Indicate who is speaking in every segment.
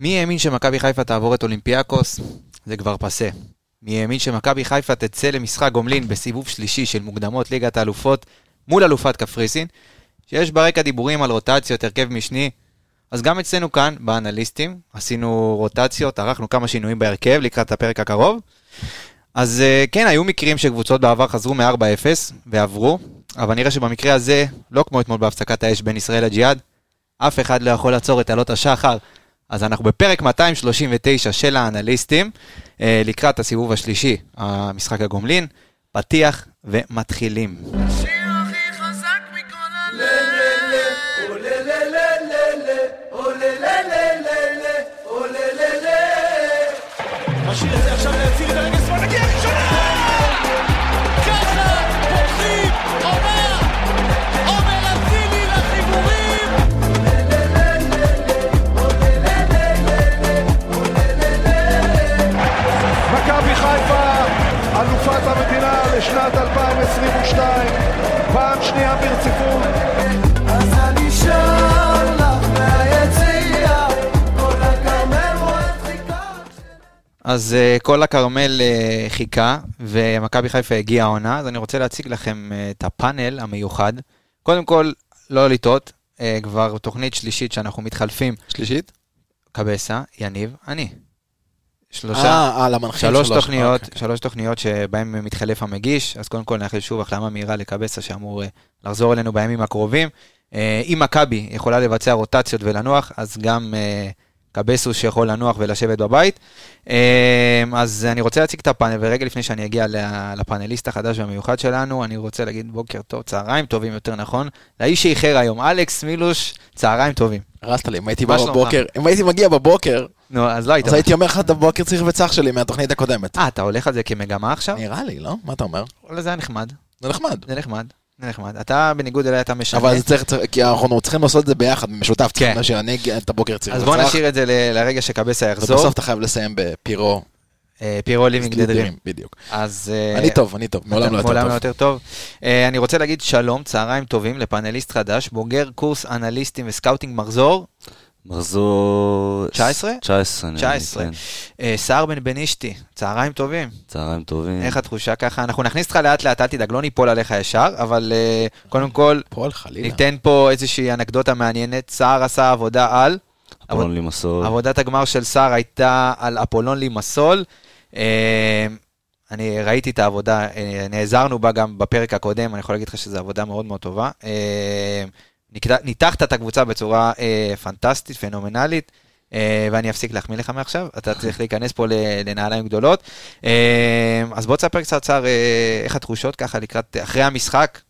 Speaker 1: מי האמין שמכבי חיפה תעבור את אולימפיאקוס? זה כבר פסה. מי האמין שמכבי חיפה תצא למשחק גומלין בסיבוב שלישי של מוקדמות ליגת האלופות מול אלופת קפריסין, שיש ברקע דיבורים על רוטציות, הרכב משני. אז גם אצלנו כאן, באנליסטים, עשינו רוטציות, ערכנו כמה שינויים בהרכב לקראת הפרק הקרוב. אז אה, כן, היו מקרים שקבוצות בעבר חזרו מ-4-0 ועברו, אבל נראה שבמקרה הזה, לא כמו אתמול בהפסקת האש בין ישראל לג'יהאד, אף אחד לא יכול לעצור את עלות השחר. אז אנחנו בפרק 239 של האנליסטים, אה, לקראת הסיבוב השלישי, המשחק הגומלין, פתיח ומתחילים.
Speaker 2: השיר
Speaker 3: לשנת 2022, פעם שנייה ברציפות.
Speaker 2: אז אני שר לך מהיציע, כל הכרמל רואה חיכה.
Speaker 1: אז uh, כל הכרמל uh, חיכה, ומכבי חיפה הגיעה העונה, אז אני רוצה להציג לכם uh, את הפאנל המיוחד. קודם כל, לא לטעות, uh, כבר תוכנית שלישית שאנחנו מתחלפים,
Speaker 4: שלישית?
Speaker 1: קבסה, יניב, אני. שלושה,
Speaker 4: אה, על המנחים
Speaker 1: שלוש
Speaker 4: שלוש.
Speaker 1: תוכניות,
Speaker 4: אוקיי.
Speaker 1: שלוש תוכניות שבהן מתחלף המגיש, אז קודם כל נאחל שוב החלמה מהירה לקבסה שאמור אה, לחזור אלינו בימים הקרובים. אה, אם מכבי יכולה לבצע רוטציות ולנוח, אז גם אה, קבסוס שיכול לנוח ולשבת בבית. אה, אז אני רוצה להציג את הפאנל, ורגע לפני שאני אגיע לפאנליסט החדש והמיוחד שלנו, אני רוצה להגיד בוקר טוב, צהריים טובים יותר נכון, לאיש שאיחר היום, אלכס מילוש, צהריים טובים.
Speaker 4: הרסת לי, אם הייתי בא? בבוקר, אם הייתי מגיע בבוקר,
Speaker 1: נו, אז לא היית...
Speaker 4: אז הייתי אומר לך את הבוקר קריר וצח שלי מהתוכנית הקודמת.
Speaker 1: אה, אתה הולך על זה כמגמה עכשיו?
Speaker 4: נראה לי, לא? מה אתה אומר?
Speaker 1: וואלה, זה היה נחמד.
Speaker 4: זה נחמד.
Speaker 1: זה נחמד, זה נחמד. אתה בניגוד אליי, אתה משנה.
Speaker 4: אבל זה צריך, כי אנחנו צריכים לעשות את זה ביחד, במשותף.
Speaker 1: כן.
Speaker 4: צריכים אגיע את הבוקר קריר
Speaker 1: אז בואו
Speaker 4: וצח,
Speaker 1: נשאיר את זה לרגע שקבסה יחזור.
Speaker 4: ובסוף אתה חייב לסיים בפיירו.
Speaker 1: אה, פיירו living the dream.
Speaker 4: בדיוק.
Speaker 1: אז... אה,
Speaker 4: אני טוב, אני טוב, מעולם לא יותר
Speaker 1: מעולם
Speaker 4: טוב.
Speaker 1: לא יותר טוב. אה, אני רוצה להגיד שלום, צהריים טובים לפאנליסט חדש, בוגר קורס אנליסטים ו scouting מחזור,
Speaker 5: מחזור...
Speaker 1: 19?
Speaker 5: 19, נראה לי,
Speaker 1: 19.
Speaker 5: כן.
Speaker 1: אה, סער בן בנישתי, צהריים טובים.
Speaker 5: צהריים טובים.
Speaker 1: איך התחושה ככה? אנחנו נכניס אותך לאט לאט, אל תדאג, לא ניפול עליך ישר, אבל אה, קודם כל,
Speaker 4: פועל חלילה.
Speaker 1: ניתן פה איזושהי אנקדוטה מעניינת. סער עשה עבודה על...
Speaker 5: אפולון לימסול.
Speaker 1: עבודת הגמר של סער הייתה על אפולון לימסול. אה, אני ראיתי את העבודה, אה, נעזרנו בה גם בפרק הקודם, אני יכול להגיד לך שזו עבודה מאוד מאוד טובה. ניתחת את הקבוצה בצורה אה, פנטסטית, פנומנלית, אה, ואני אפסיק להחמיא לך מעכשיו, אתה צריך להיכנס פה לנעליים גדולות. אה, אז בוא תספר קצת, סער, אה, איך התחושות ככה לקראת, אחרי המשחק.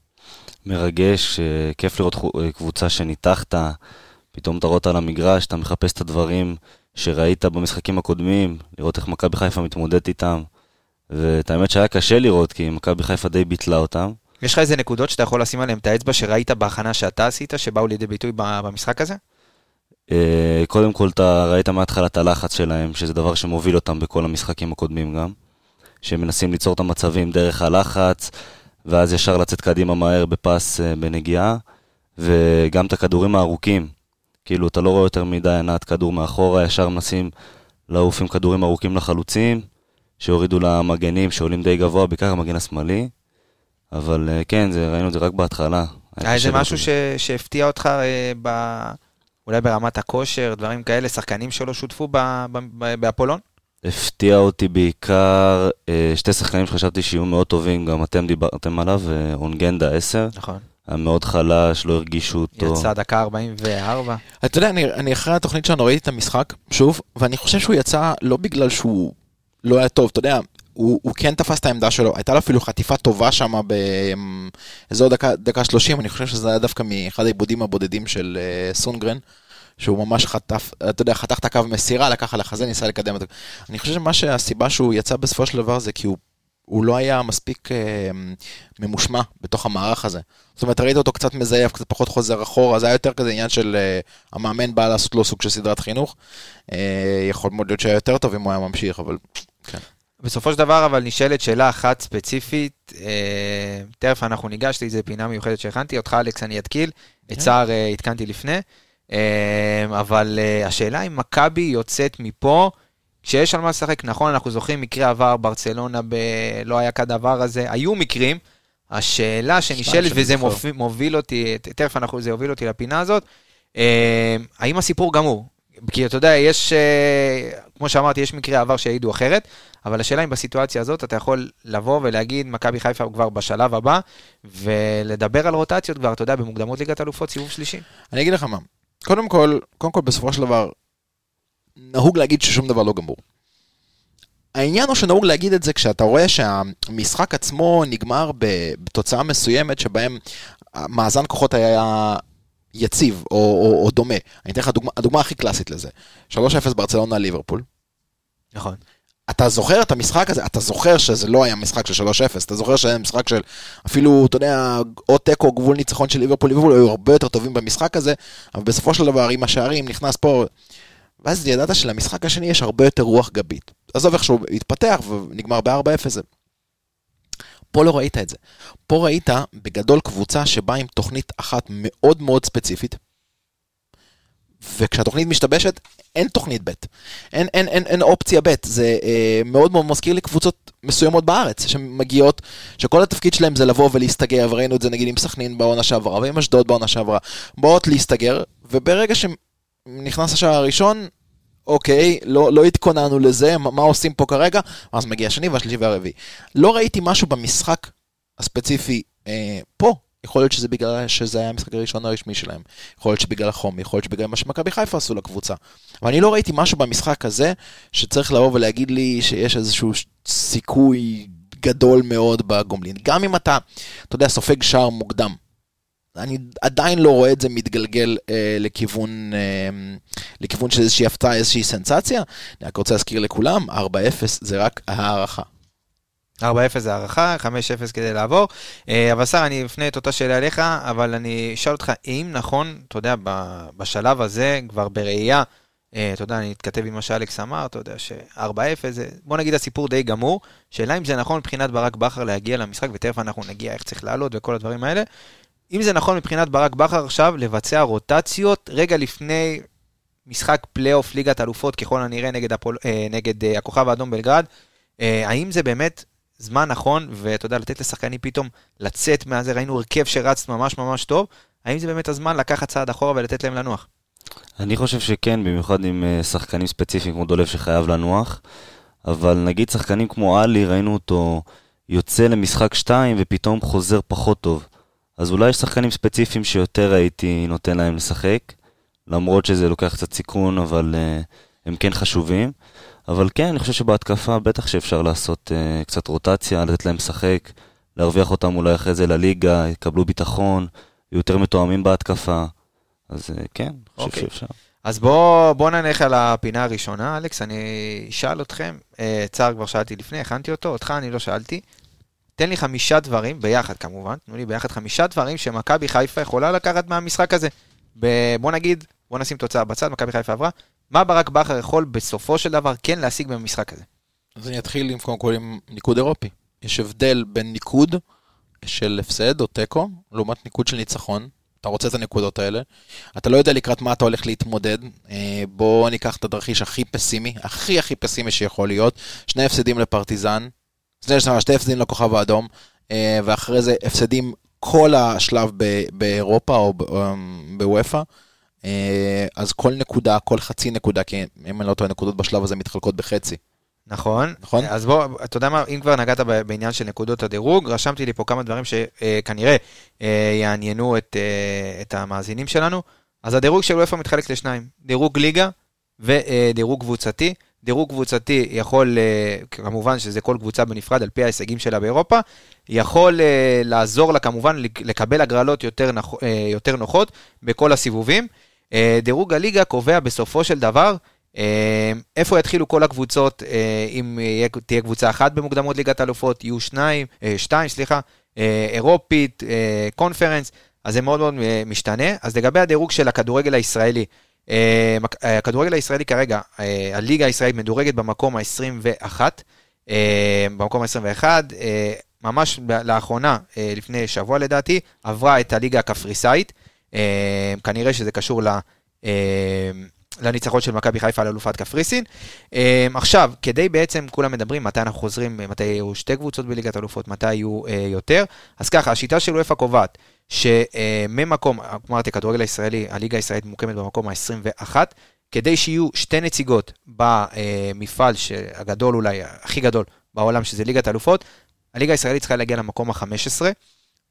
Speaker 5: מרגש, אה, כיף לראות אה, קבוצה שניתחת, פתאום אתה רואה אותה על המגרש, אתה מחפש את הדברים שראית במשחקים הקודמים, לראות איך מכבי חיפה מתמודדת איתם. ואת האמת שהיה קשה לראות, כי מכבי חיפה די ביטלה אותם.
Speaker 1: יש לך איזה נקודות שאתה יכול לשים עליהן את האצבע שראית בהכנה שאתה עשית, שבאו לידי ביטוי במשחק הזה?
Speaker 5: אה, קודם כל, אתה ראית מההתחלה את הלחץ שלהם, שזה דבר שמוביל אותם בכל המשחקים הקודמים גם. שמנסים ליצור את המצבים דרך הלחץ, ואז ישר לצאת קדימה מהר בפס אה, בנגיעה, וגם את הכדורים הארוכים. כאילו, אתה לא רואה יותר מדי הנעת כדור מאחורה, ישר מנסים לעוף עם כדורים ארוכים לחלוצים, שהורידו למגנים שעולים די גבוה, בעיקר המגן השמאלי. אבל אה, כן, זה, ראינו את זה רק בהתחלה.
Speaker 1: היה איזה
Speaker 5: קשה
Speaker 1: משהו ש... שהפתיע אותך אה, ב... אולי ברמת הכושר, דברים כאלה, שחקנים שלא שותפו ב... ב... ב... באפולון?
Speaker 5: הפתיע אותי בעיקר אה, שתי שחקנים שחשבתי שיהיו מאוד טובים, גם אתם דיברתם עליו, אה, אונגנדה 10,
Speaker 1: נכון.
Speaker 5: היה מאוד חלש, לא הרגישו אותו.
Speaker 1: יצא דקה 44.
Speaker 4: אתה יודע, אני, אני אחרי התוכנית שלנו ראיתי את המשחק, שוב, ואני חושב שהוא יצא לא בגלל שהוא לא היה טוב, אתה יודע, הוא, הוא כן תפס את העמדה שלו, הייתה לו אפילו חטיפה טובה שם באזור דקה, דקה 30, אני חושב שזה היה דווקא מאחד העיבודים הבודדים של uh, סונגרן, שהוא ממש חטף, אתה יודע, חתך את הקו מסירה, לקח על החזה, ניסה לקדם את זה. אני חושב שמה שהסיבה שהוא יצא בסופו של דבר זה כי הוא, הוא לא היה מספיק אה, ממושמע בתוך המערך הזה. זאת אומרת, ראית אותו קצת מזייף, קצת פחות חוזר אחורה, זה היה יותר כזה עניין של אה, המאמן בא לעשות לו סוג של סדרת חינוך. אה, יכול מאוד להיות שהיה יותר טוב אם הוא היה ממשיך, אבל כן.
Speaker 1: בסופו של דבר, אבל נשאלת שאלה אחת ספציפית, אה, תכף אנחנו ניגש לאיזה פינה מיוחדת שהכנתי, אותך אלכס אני אתקיל, את
Speaker 4: כן.
Speaker 1: סער אה, עדכנתי לפני. אה, אבל אה, השאלה אם מכבי יוצאת מפה, כשיש על מה לשחק, נכון, אנחנו זוכרים מקרה עבר, ברצלונה ב... לא היה כדבר הזה, היו מקרים. השאלה שנשאלת, וזה. מוביל, מוביל אותי, תכף אנחנו, זה יוביל אותי לפינה הזאת, אה, האם הסיפור גמור? כי אתה יודע, יש, אה, כמו שאמרתי, יש מקרי עבר שהעידו אחרת, אבל השאלה אם בסיטואציה הזאת אתה יכול לבוא ולהגיד, מכבי חיפה כבר בשלב הבא, ולדבר על רוטציות כבר, אתה יודע, במוקדמות ליגת אלופות, סיבוב שלישי.
Speaker 4: אני אגיד לך מה, קודם כל, קודם כל בסופו של דבר, נהוג להגיד ששום דבר לא גמור. העניין הוא שנהוג להגיד את זה כשאתה רואה שהמשחק עצמו נגמר בתוצאה מסוימת שבהם מאזן כוחות היה יציב או, או, או דומה. אני אתן לך דוגמה, הדוגמה הכי קלאסית לזה. 3-0 ברצלונה ליברפול.
Speaker 1: נכון.
Speaker 4: אתה זוכר את המשחק הזה, אתה זוכר שזה לא היה משחק של 3-0, אתה זוכר שהיה משחק של אפילו, אתה יודע, או תיקו, גבול ניצחון של ליברפול, ליברפול היו הרבה יותר טובים במשחק הזה, אבל בסופו של דבר עם השערים נכנס פה, ואז ידעת שלמשחק השני יש הרבה יותר רוח גבית. עזוב איך שהוא התפתח ונגמר ב-4-0. פה לא ראית את זה. פה ראית בגדול קבוצה שבאה עם תוכנית אחת מאוד מאוד ספציפית, וכשהתוכנית משתבשת, אין תוכנית ב', אין, אין, אין, אין אופציה ב', זה אה, מאוד מאוד מזכיר לי קבוצות מסוימות בארץ, שמגיעות, שכל התפקיד שלהם זה לבוא ולהסתגר, וראינו את זה נגיד עם סכנין בעונה שעברה, ועם אשדוד בעונה שעברה, באות להסתגר, וברגע שנכנס השער הראשון, אוקיי, לא, לא התכוננו לזה, מה, מה עושים פה כרגע? אז מגיע השני והשלישי והרביעי. לא ראיתי משהו במשחק הספציפי אה, פה, יכול להיות שזה בגלל שזה היה המשחק הראשון הרשמי שלהם, יכול להיות שבגלל החום, יכול להיות שבגלל מה שמכבי חיפה עשו לקבוצה. אבל אני לא ראיתי משהו במשחק הזה שצריך לבוא ולהגיד לי שיש איזשהו סיכוי גדול מאוד בגומלין. גם אם אתה, אתה יודע, סופג שער מוקדם. אני עדיין לא רואה את זה מתגלגל אה, לכיוון, אה, לכיוון של איזושהי הפתעה, איזושהי סנסציה. אני רק רוצה להזכיר לכולם, 4-0 זה רק הערכה.
Speaker 1: 4-0 זה הערכה, 5-0 כדי לעבור. אה, אבל שר, אני אפנה את אותה שאלה אליך, אבל אני אשאל אותך, האם נכון, אתה יודע, בשלב הזה, כבר בראייה, אה, אתה יודע, אני אתכתב עם מה שאלכס אמר, אתה יודע, ש-4-0 זה, בוא נגיד הסיפור די גמור. שאלה אם זה נכון מבחינת ברק בכר להגיע למשחק, ותכף אנחנו נגיע איך צריך לעלות וכל הדברים האלה. אם זה נכון מבחינת ברק בכר עכשיו לבצע רוטציות רגע לפני משחק פלייאוף ליגת אלופות ככל הנראה נגד, הפול, אה, נגד אה, הכוכב האדום בלגרד, אה, האם זה באמת זמן נכון, ואתה יודע, לתת לשחקנים פתאום לצאת מהזה, ראינו הרכב שרץ ממש ממש טוב, האם זה באמת הזמן לקחת צעד אחורה ולתת להם לנוח?
Speaker 5: אני חושב שכן, במיוחד עם שחקנים ספציפיים כמו דולב שחייב לנוח, אבל נגיד שחקנים כמו עלי, ראינו אותו יוצא למשחק 2 ופתאום חוזר פחות טוב. אז אולי יש שחקנים ספציפיים שיותר הייתי נותן להם לשחק, למרות שזה לוקח קצת סיכון, אבל uh, הם כן חשובים. אבל כן, אני חושב שבהתקפה בטח שאפשר לעשות uh, קצת רוטציה, לתת להם לשחק, להרוויח אותם אולי אחרי זה לליגה, יקבלו ביטחון, יהיו יותר מתואמים בהתקפה. אז uh, כן, אני חושב
Speaker 1: אוקיי.
Speaker 5: שאפשר.
Speaker 1: אז בואו בוא נלך על הפינה הראשונה, אלכס, אני אשאל אתכם, אה, צער כבר שאלתי לפני, הכנתי אותו, אותך אני לא שאלתי. תן לי חמישה דברים, ביחד כמובן, תנו לי ביחד חמישה דברים שמכבי חיפה יכולה לקחת מהמשחק הזה. ב- בוא נגיד, בוא נשים תוצאה בצד, מכבי חיפה עברה. מה ברק בכר יכול בסופו של דבר כן להשיג במשחק הזה?
Speaker 4: אז אני אתחיל עם, קודם כל עם ניקוד אירופי. יש הבדל בין ניקוד של הפסד או תיקו, לעומת ניקוד של ניצחון. אתה רוצה את הנקודות האלה. אתה לא יודע לקראת מה אתה הולך להתמודד. אה, בוא ניקח את התרחיש הכי פסימי, הכי הכי פסימי שיכול להיות. שני הפסדים לפרטיזן, הפסדים לכוכב האדום, אה, ואחרי זה הפסדים כל השלב ב- באירופה או אמ, בוופא. אה, אז כל נקודה, כל חצי נקודה, כי אם אני לא טועה, נקודות בשלב הזה מתחלקות בחצי.
Speaker 1: נכון.
Speaker 4: נכון.
Speaker 1: אז בוא, אתה יודע מה, אם כבר נגעת בעניין של נקודות הדירוג, רשמתי לי פה כמה דברים שכנראה יעניינו את, אה, את המאזינים שלנו. אז הדירוג של וופא מתחלק לשניים, דירוג ליגה ודירוג קבוצתי. דירוג קבוצתי יכול, אה, כמובן שזה כל קבוצה בנפרד על פי ההישגים שלה באירופה, יכול אה, לעזור לה כמובן לק- לקבל הגרלות יותר, נוח, אה, יותר נוחות בכל הסיבובים. דירוג הליגה קובע בסופו של דבר איפה יתחילו כל הקבוצות, אם תהיה קבוצה אחת במוקדמות ליגת אלופות, יהיו שניים, שתיים, סליחה, אירופית, קונפרנס, אז זה מאוד מאוד משתנה. אז לגבי הדירוג של הכדורגל הישראלי, הכדורגל הישראלי כרגע, אה, הליגה הישראלית מדורגת במקום ה-21, אה, במקום ה-21, אה, ממש לאחרונה, אה, לפני שבוע לדעתי, עברה את הליגה הקפריסאית, אה, כנראה שזה קשור אה, לניצחון של מכבי חיפה על אלופת קפריסין. אה, עכשיו, כדי בעצם, כולם מדברים מתי אנחנו חוזרים, מתי יהיו שתי קבוצות בליגת אלופות, מתי יהיו אה, יותר. אז ככה, השיטה של וופא קובעת שממקום, אמרתי, הכדורגל הישראלי, הליגה הישראלית מוקמת במקום ה-21, כדי שיהיו שתי נציגות במפעל הגדול אולי, הכי גדול בעולם, שזה ליגת אלופות, הליגה הישראלית צריכה להגיע למקום ה-15,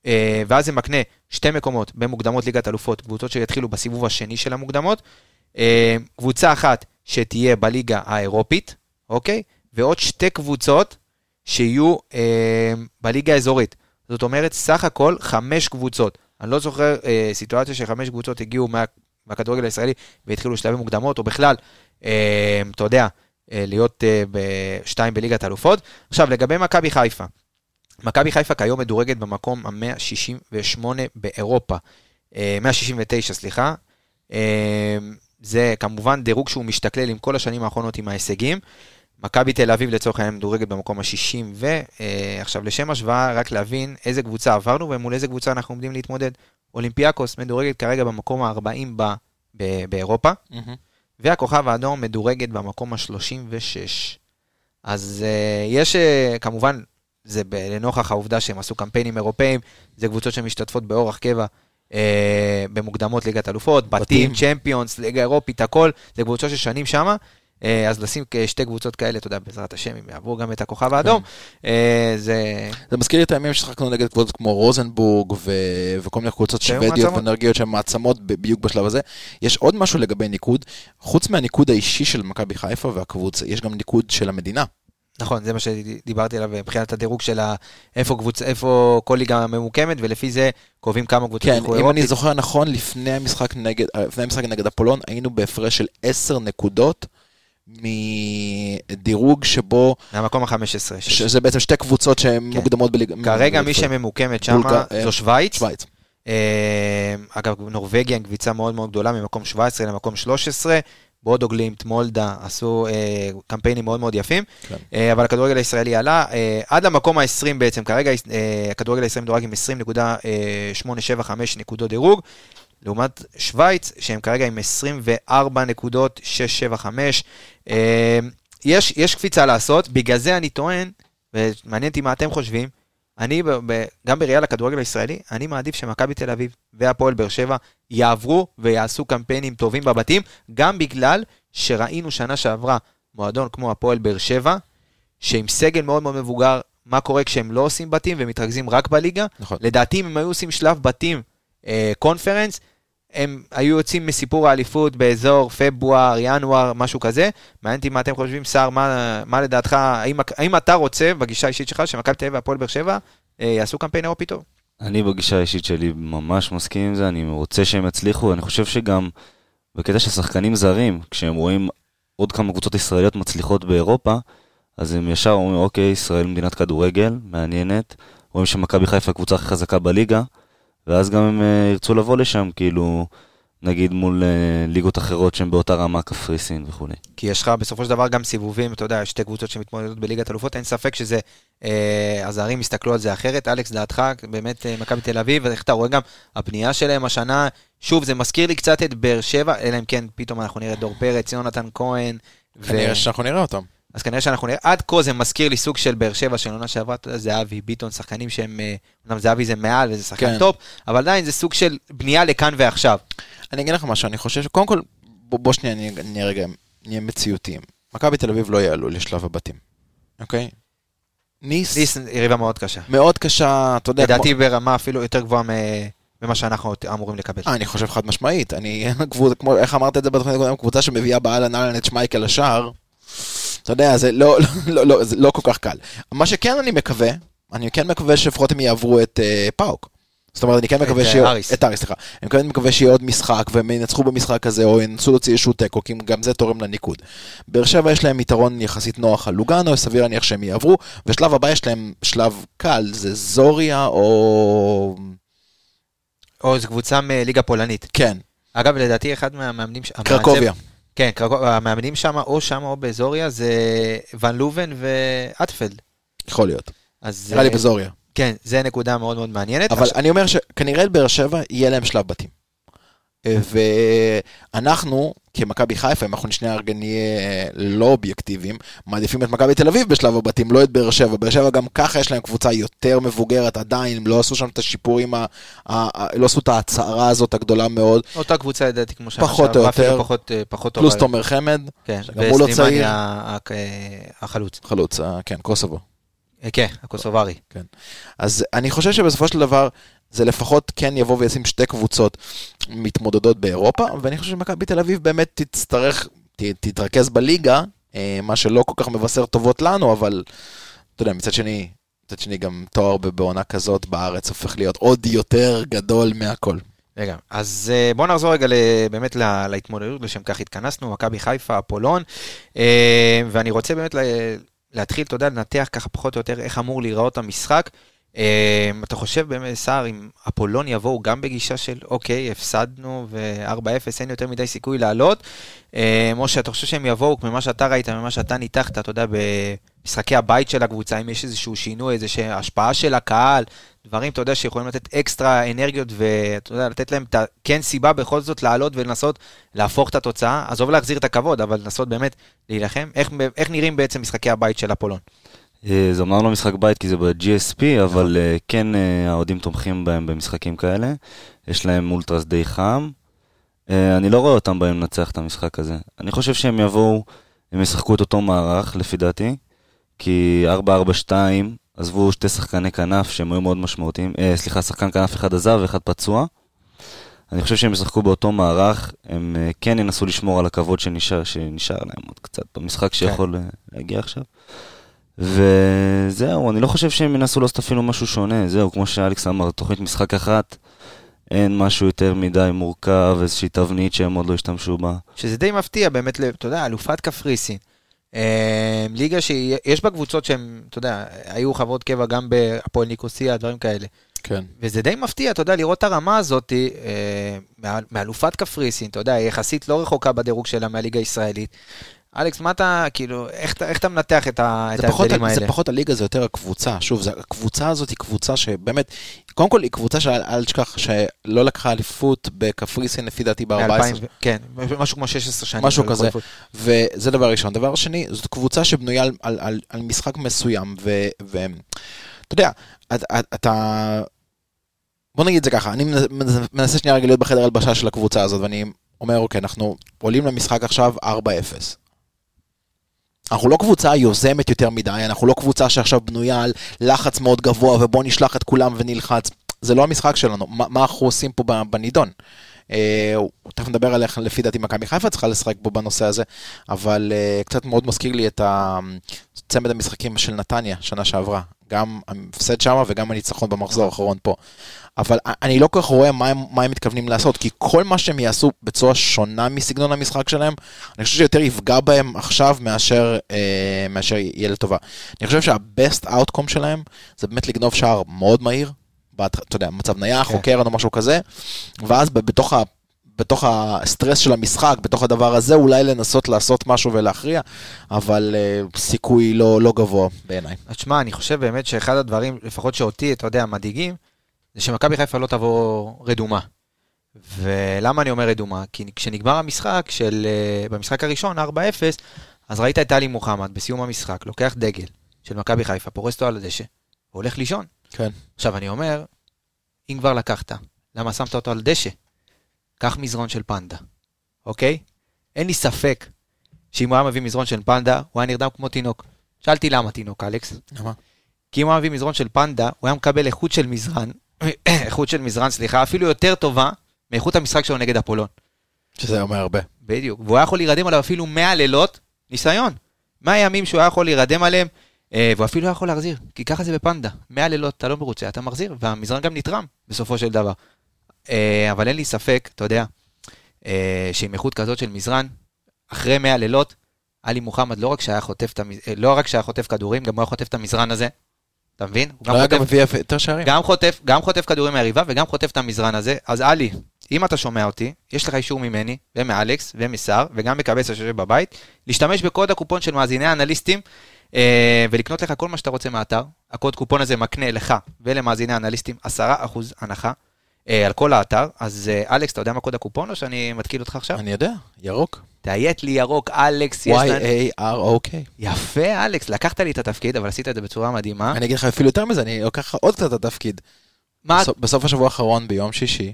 Speaker 1: אה, ואז זה מקנה שתי מקומות במוקדמות ליגת אלופות, קבוצות שיתחילו בסיבוב השני של המוקדמות, קבוצה אחת שתהיה בליגה האירופית, אוקיי? ועוד שתי קבוצות שיהיו אה, בליגה האזורית. זאת אומרת, סך הכל חמש קבוצות. אני לא זוכר אה, סיטואציה שחמש קבוצות הגיעו מה, מהכדורגל הישראלי והתחילו שלבי מוקדמות, או בכלל, אה, אתה יודע, אה, להיות אה, בשתיים בליגת האלופות. עכשיו, לגבי מכבי חיפה. מכבי חיפה כיום מדורגת במקום ה-168 באירופה. אה, 169, סליחה. אה, זה כמובן דירוג שהוא משתכלל עם כל השנים האחרונות עם ההישגים. מכבי תל אביב לצורך העניין מדורגת במקום ה-60, ועכשיו לשם השוואה, רק להבין איזה קבוצה עברנו ומול איזה קבוצה אנחנו עומדים להתמודד. אולימפיאקוס מדורגת כרגע במקום ה-40 ב- ב- באירופה, והכוכב האדום מדורגת במקום ה-36. אז uh, יש uh, כמובן, זה לנוכח העובדה שהם עשו קמפיינים אירופאים, זה קבוצות שמשתתפות באורח קבע uh, במוקדמות ליגת אלופות, בתים. צ'מפיונס, ליגה אירופית, הכל, זה קבוצות ששנים שמה. uh, אז לשים שתי קבוצות כאלה, אתה יודע, בעזרת השם, אם יעברו גם את הכוכב האדום, uh, זה...
Speaker 4: זה מזכיר את הימים ששחקנו נגד קבוצות כמו רוזנבורג ו... וכל מיני קבוצות שוודיות. ואנרגיות שהן מעצמות בדיוק בשלב הזה. יש עוד משהו לגבי ניקוד, חוץ מהניקוד האישי של מכבי חיפה והקבוצה, יש גם ניקוד של המדינה.
Speaker 1: נכון, זה מה שדיברתי עליו מבחינת הדירוג של איפה, קבוצ... איפה כל ליגה ממוקמת, ולפי זה קובעים כמה קבוצות
Speaker 4: כן, אם אני. זוכר נכון, לפני המשחק נגד, לפני המשחק נגד אפולון, היינו בהפרש של 10 נקודות מדירוג שבו,
Speaker 1: מהמקום ה-15.
Speaker 4: שזה בעצם שתי קבוצות שהן
Speaker 1: כן.
Speaker 4: מוקדמות בליגה.
Speaker 1: כרגע מי שממוקמת שם
Speaker 4: בולגר- אה,
Speaker 1: זו שווייץ.
Speaker 4: שווייץ.
Speaker 1: אה, אגב, נורבגיה עם קביצה מאוד מאוד גדולה, ממקום 17 למקום 13. בודוגלימט, מולדה, עשו אה, קמפיינים מאוד מאוד יפים,
Speaker 4: כן.
Speaker 1: אה, אבל הכדורגל הישראלי עלה אה, עד למקום ה-20 בעצם, כרגע אה, הכדורגל הישראלי מדורג עם 20.875 נקודות דירוג, לעומת שווייץ, שהם כרגע עם 24.675. אה, יש, יש קפיצה לעשות, בגלל זה אני טוען, ומעניין אותי מה אתם חושבים, אני, ב, ב, גם בראייה לכדורגל הישראלי, אני מעדיף שמכבי תל אביב והפועל באר שבע יעברו ויעשו קמפיינים טובים בבתים, גם בגלל שראינו שנה שעברה מועדון כמו הפועל באר שבע, שעם סגל מאוד מאוד מבוגר, מה קורה כשהם לא עושים בתים ומתרכזים רק בליגה.
Speaker 4: נכון.
Speaker 1: לדעתי, אם הם היו עושים שלב בתים אה, קונפרנס, הם היו יוצאים מסיפור האליפות באזור פברואר, ינואר, משהו כזה. מעניין אותי מה אתם חושבים, סער, מה, מה לדעתך, האם, האם אתה רוצה, בגישה האישית שלך, שמכבי תל אביב והפועל באר שבע אה, יעשו קמפיין אירופי טוב?
Speaker 5: אני בגישה האישית שלי ממש מסכים עם זה, אני רוצה שהם יצליחו, אני חושב שגם בקטע של שחקנים זרים, כשהם רואים עוד כמה קבוצות ישראליות מצליחות באירופה, אז הם ישר אומרים, אוקיי, ישראל מדינת כדורגל, מעניינת, רואים שמכבי חיפה הקבוצה הכי חזקה בליגה, ואז גם הם אה, ירצו לבוא לשם, כאילו, נגיד מול אה, ליגות אחרות שהן באותה רמה, קפריסין וכולי.
Speaker 1: כי יש לך בסופו של דבר גם סיבובים, אתה יודע, שתי קבוצות שמתמודדות בליגת אלופות, אין ספק שזה, אה, הזרים יסתכלו על זה אחרת. אלכס, דעתך, באמת אה, מכבי תל אביב, ואיך אתה רואה גם הפנייה שלהם השנה, שוב, זה מזכיר לי קצת את באר שבע, אלא אם כן פתאום אנחנו נראה דור פרץ, יונתן כהן. ו-
Speaker 4: כנראה שאנחנו נראה אותם.
Speaker 1: אז כנראה שאנחנו נראה, עד כה זה מזכיר לי סוג של באר שבע של עונה שעברה, זהבי, ביטון, שחקנים שהם, אה, אומנם זהבי זה מעל וזה שחקן
Speaker 4: כן.
Speaker 1: טוב, אבל עדיין זה סוג של בנייה לכאן ועכשיו.
Speaker 4: אני אגיד לך משהו, אני חושב שקודם כל, בוא, בוא שנייה נהיה, רגע, נהיה מציאותיים. מכבי תל אביב לא יעלו לשלב הבתים, אוקיי? ניס,
Speaker 1: ניס יריבה מאוד קשה.
Speaker 4: מאוד קשה, אתה יודע,
Speaker 1: לדעתי ברמה אפילו יותר גבוהה מ- ממה שאנחנו אמורים לקבל.
Speaker 4: אה, אני חושב חד משמעית, אני, כמו, איך אמרת את זה בתוכנית הקודמת, קבוצה שמביאה באהלן אהלן את שמייקל לשער, אתה יודע, זה לא, לא, לא, זה לא כל כך קל. מה שכן אני מקווה, אני כן מקווה שלפחות הם יעברו את אה, פאוק. זאת אומרת, אני כן מקווה
Speaker 1: את, אה,
Speaker 4: שיהיה...
Speaker 1: אריס.
Speaker 4: את אריס, סליחה. אני כן מקווה שיהיה עוד משחק, והם ינצחו במשחק הזה, או ינסו להוציא איזשהו תיקו, כי גם זה תורם לניקוד. באר שבע יש להם יתרון יחסית נוח על לוגאנו, סביר להניח שהם יעברו, ושלב הבא יש להם שלב קל, זה זוריה, או...
Speaker 1: או זו קבוצה מליגה פולנית.
Speaker 4: כן,
Speaker 1: אגב, לדעתי אחד מהמאמנים... ש-
Speaker 4: קרקוביה.
Speaker 1: המעצב- כן, המאמנים שם, או שם או באזוריה, זה ון לובן ואטפלד.
Speaker 4: יכול להיות.
Speaker 1: אז...
Speaker 4: נראה לי בזוריה.
Speaker 1: כן, זה נקודה מאוד מאוד מעניינת.
Speaker 4: אבל
Speaker 1: עכשיו-
Speaker 4: אני אומר שכנראה באר שבע יהיה להם שלב בתים. ואנחנו, כמכבי חיפה, אם אנחנו שנייה רגע נהיה אה, לא אובייקטיביים, מעדיפים את מכבי תל אביב בשלב הבתים, לא את באר שבע. באר שבע גם ככה יש להם קבוצה יותר מבוגרת, עדיין, הם לא עשו שם את השיפורים, ה- ה- ה- לא עשו את ההצהרה הזאת הגדולה מאוד.
Speaker 1: אותה קבוצה לדעתי כמו שנה
Speaker 4: פחות או יותר.
Speaker 1: פחות, אה, פחות.
Speaker 4: פלוס תומר חמד,
Speaker 1: כן,
Speaker 4: שגם הוא לא צעיר.
Speaker 1: החלוץ.
Speaker 4: חלוץ, אה, כן, קוסובו.
Speaker 1: כן, הקוסוברי.
Speaker 4: אז אני חושב שבסופו של דבר, זה לפחות כן יבוא וישים שתי קבוצות מתמודדות באירופה, ואני חושב שמכבי תל אביב באמת תצטרך, ת, תתרכז בליגה, אה, מה שלא כל כך מבשר טובות לנו, אבל אתה יודע, מצד שני, מצד שני גם תואר בעונה כזאת בארץ הופך להיות עוד יותר גדול מהכל.
Speaker 1: רגע, אז אה, בואו נחזור רגע באמת לה- להתמודדות, לשם כך התכנסנו, מכבי חיפה, אפולון, אה, ואני רוצה באמת להתחיל, אתה יודע, לנתח ככה פחות או יותר איך אמור להיראות המשחק. אה, אתה חושב באמת, סער, אם אפולון יבואו גם בגישה של, אוקיי, הפסדנו ו-4-0, אין יותר מדי סיכוי לעלות, אה, או שאתה חושב שהם יבואו, ממה שאתה ראית, ממה שאתה ניתחת, אתה יודע, במשחקי הבית של הקבוצה, אם יש איזשהו שינוי, איזושהי השפעה של הקהל, דברים, אתה יודע, שיכולים לתת אקסטרה אנרגיות, ואתה יודע, לתת להם את כן סיבה בכל זאת לעלות ולנסות להפוך את התוצאה, עזוב להחזיר את הכבוד, אבל לנסות באמת להילחם. איך, איך נראים בעצם משחקי הבית של אפולון?
Speaker 5: אה, זה אמנם לא משחק בית כי זה ב-GSP, אבל אה, כן אה, האוהדים תומכים בהם במשחקים כאלה. יש להם אולטרס די חם. אני לא רואה אותם באים לנצח את המשחק הזה. אני חושב שהם יבואו, הם ישחקו את אותו מערך, לפי דעתי. כי 4-4-2, עזבו שתי שחקני כנף שהם היו מאוד משמעותיים. סליחה, שחקן כנף אחד עזב ואחד פצוע. אני חושב שהם ישחקו באותו מערך, הם כן ינסו לשמור על הכבוד שנשאר, שנשאר להם עוד קצת במשחק שיכול אה, להגיע עכשיו. וזהו, אני לא חושב שהם ינסו לעשות אפילו משהו שונה, זהו, כמו שאלכס אמר, תוכנית משחק אחת, אין משהו יותר מדי מורכב, איזושהי תבנית שהם עוד לא השתמשו בה.
Speaker 1: שזה די מפתיע, באמת, ל- אתה יודע, אלופת קפריסין. אה, ליגה שיש בה קבוצות שהן, אתה יודע, היו חברות קבע גם בהפועל ניקוסיה, דברים כאלה.
Speaker 4: כן.
Speaker 1: וזה די מפתיע, אתה יודע, לראות את הרמה הזאת אה, מאלופת קפריסין, אתה יודע, היא יחסית לא רחוקה בדירוג שלה מהליגה הישראלית. אלכס, מה אתה, כאילו, איך, איך אתה מנתח את, ההבדלים האלה?
Speaker 4: זה פחות הליגה, זה יותר הקבוצה. שוב, זה, הקבוצה הזאת היא קבוצה שבאמת, קודם כל היא קבוצה שאל אל תשכח שלא לקחה אליפות בקפריסין לפי דעתי ב-14.
Speaker 1: מ-2000 כן, משהו כמו 16 שנים.
Speaker 4: משהו
Speaker 1: לא
Speaker 4: כזה. וזה דבר ראשון. דבר שני, זאת קבוצה שבנויה על, על, על, על משחק מסוים, ואתה יודע, אתה, אתה... בוא נגיד את זה ככה, אני מנס- מנסה שנייה רגע להיות בחדר הלבשה של הקבוצה הזאת, ואני אומר, אוקיי, אנחנו עולים למשחק עכשיו 4-0. אנחנו לא קבוצה יוזמת יותר מדי, אנחנו לא קבוצה שעכשיו בנויה על לחץ מאוד גבוה ובוא נשלח את כולם ונלחץ. זה לא המשחק שלנו, מה, מה אנחנו עושים פה בנידון? אה, תכף נדבר על איך לפי דעתי מכבי חיפה צריכה לשחק פה בנושא הזה, אבל אה, קצת מאוד מזכיר לי את צמד המשחקים של נתניה שנה שעברה, גם ההפסד שמה וגם הניצחון במחזור האחרון פה. אבל אני לא כל כך רואה מה הם, מה הם מתכוונים לעשות, כי כל מה שהם יעשו בצורה שונה מסגנון המשחק שלהם, אני חושב שיותר יפגע בהם עכשיו מאשר, אה, מאשר יהיה לטובה. אני חושב שה-best outcome שלהם זה באמת לגנוב שער מאוד מהיר, אתה יודע, מצב נייח או קרן או משהו כזה, ואז בתוך ה... בתוך הסטרס של המשחק, בתוך הדבר הזה, אולי לנסות לעשות משהו ולהכריע, אבל uh, סיכוי לא, לא גבוה בעיניי.
Speaker 1: אז תשמע, אני חושב באמת שאחד הדברים, לפחות שאותי, אתה יודע, מדאיגים, זה שמכבי חיפה לא תבוא רדומה. ולמה אני אומר רדומה? כי כשנגמר המשחק של, אה, במשחק הראשון, 4-0, אז ראית את טלי מוחמד בסיום המשחק, לוקח דגל של מכבי חיפה, פורס אותו על הדשא, והולך לישון.
Speaker 4: כן.
Speaker 1: עכשיו, אני אומר, אם כבר לקחת, למה שמת אותו על דשא? קח מזרון של פנדה, אוקיי? אין לי ספק שאם הוא היה מביא מזרון של פנדה, הוא היה נרדם כמו תינוק. שאלתי למה תינוק, אלכס?
Speaker 4: למה?
Speaker 1: כי אם הוא היה מביא מזרון של פנדה, הוא היה מקבל איכות של מזרן, איכות של מזרן, סליחה, אפילו יותר טובה מאיכות המשחק שלו נגד אפולון.
Speaker 4: שזה אומר הרבה.
Speaker 1: בדיוק. והוא היה יכול להירדם עליו אפילו 100 לילות, ניסיון. 100 ימים שהוא היה יכול להירדם עליהם, והוא אפילו היה יכול להחזיר, כי ככה זה בפנדה. 100 לילות אתה לא מרוצה, אתה מחזיר, והמזרן גם נתרם, בסופו של דבר. אה, אבל אין לי ספק, אתה יודע, אה, שעם איכות כזאת של מזרן, אחרי 100 לילות, עלי מוחמד לא רק שהיה חוטף. אה, לא רק שהיה חוטף כדורים, גם הוא היה חוטף את המזרן הזה. אתה מבין? הוא
Speaker 4: לא היה
Speaker 1: חוטף-
Speaker 4: גם מביא יותר שערים.
Speaker 1: גם חוטף, גם חוטף כדורים מהיריבה וגם חוטף את המזרן הזה. אז עלי, אם אתה שומע אותי, יש לך אישור ממני, ומאלכס, ומסער, וגם מקבץ שיושב בבית, להשתמש בקוד הקופון של מאזיני האנליסטים, אה, ולקנות לך כל מה שאתה רוצה מהאתר. הקוד קופון הזה מקנה לך ולמאזיני האנליסטים 10% הנחה. אה, על כל האתר. אז אה, אלכס, אתה יודע מה קוד הקופון או שאני מתקיל אותך עכשיו?
Speaker 4: אני יודע, ירוק.
Speaker 1: תאיית לי ירוק, אלכס, יש לנו...
Speaker 4: Y-A-R-O-K.
Speaker 1: יפה, אלכס, לקחת לי את התפקיד, אבל עשית את זה בצורה מדהימה.
Speaker 4: אני אגיד לך אפילו יותר מזה, אני לוקח לך עוד קצת את התפקיד.
Speaker 1: מה?
Speaker 4: בסוף השבוע האחרון, ביום שישי,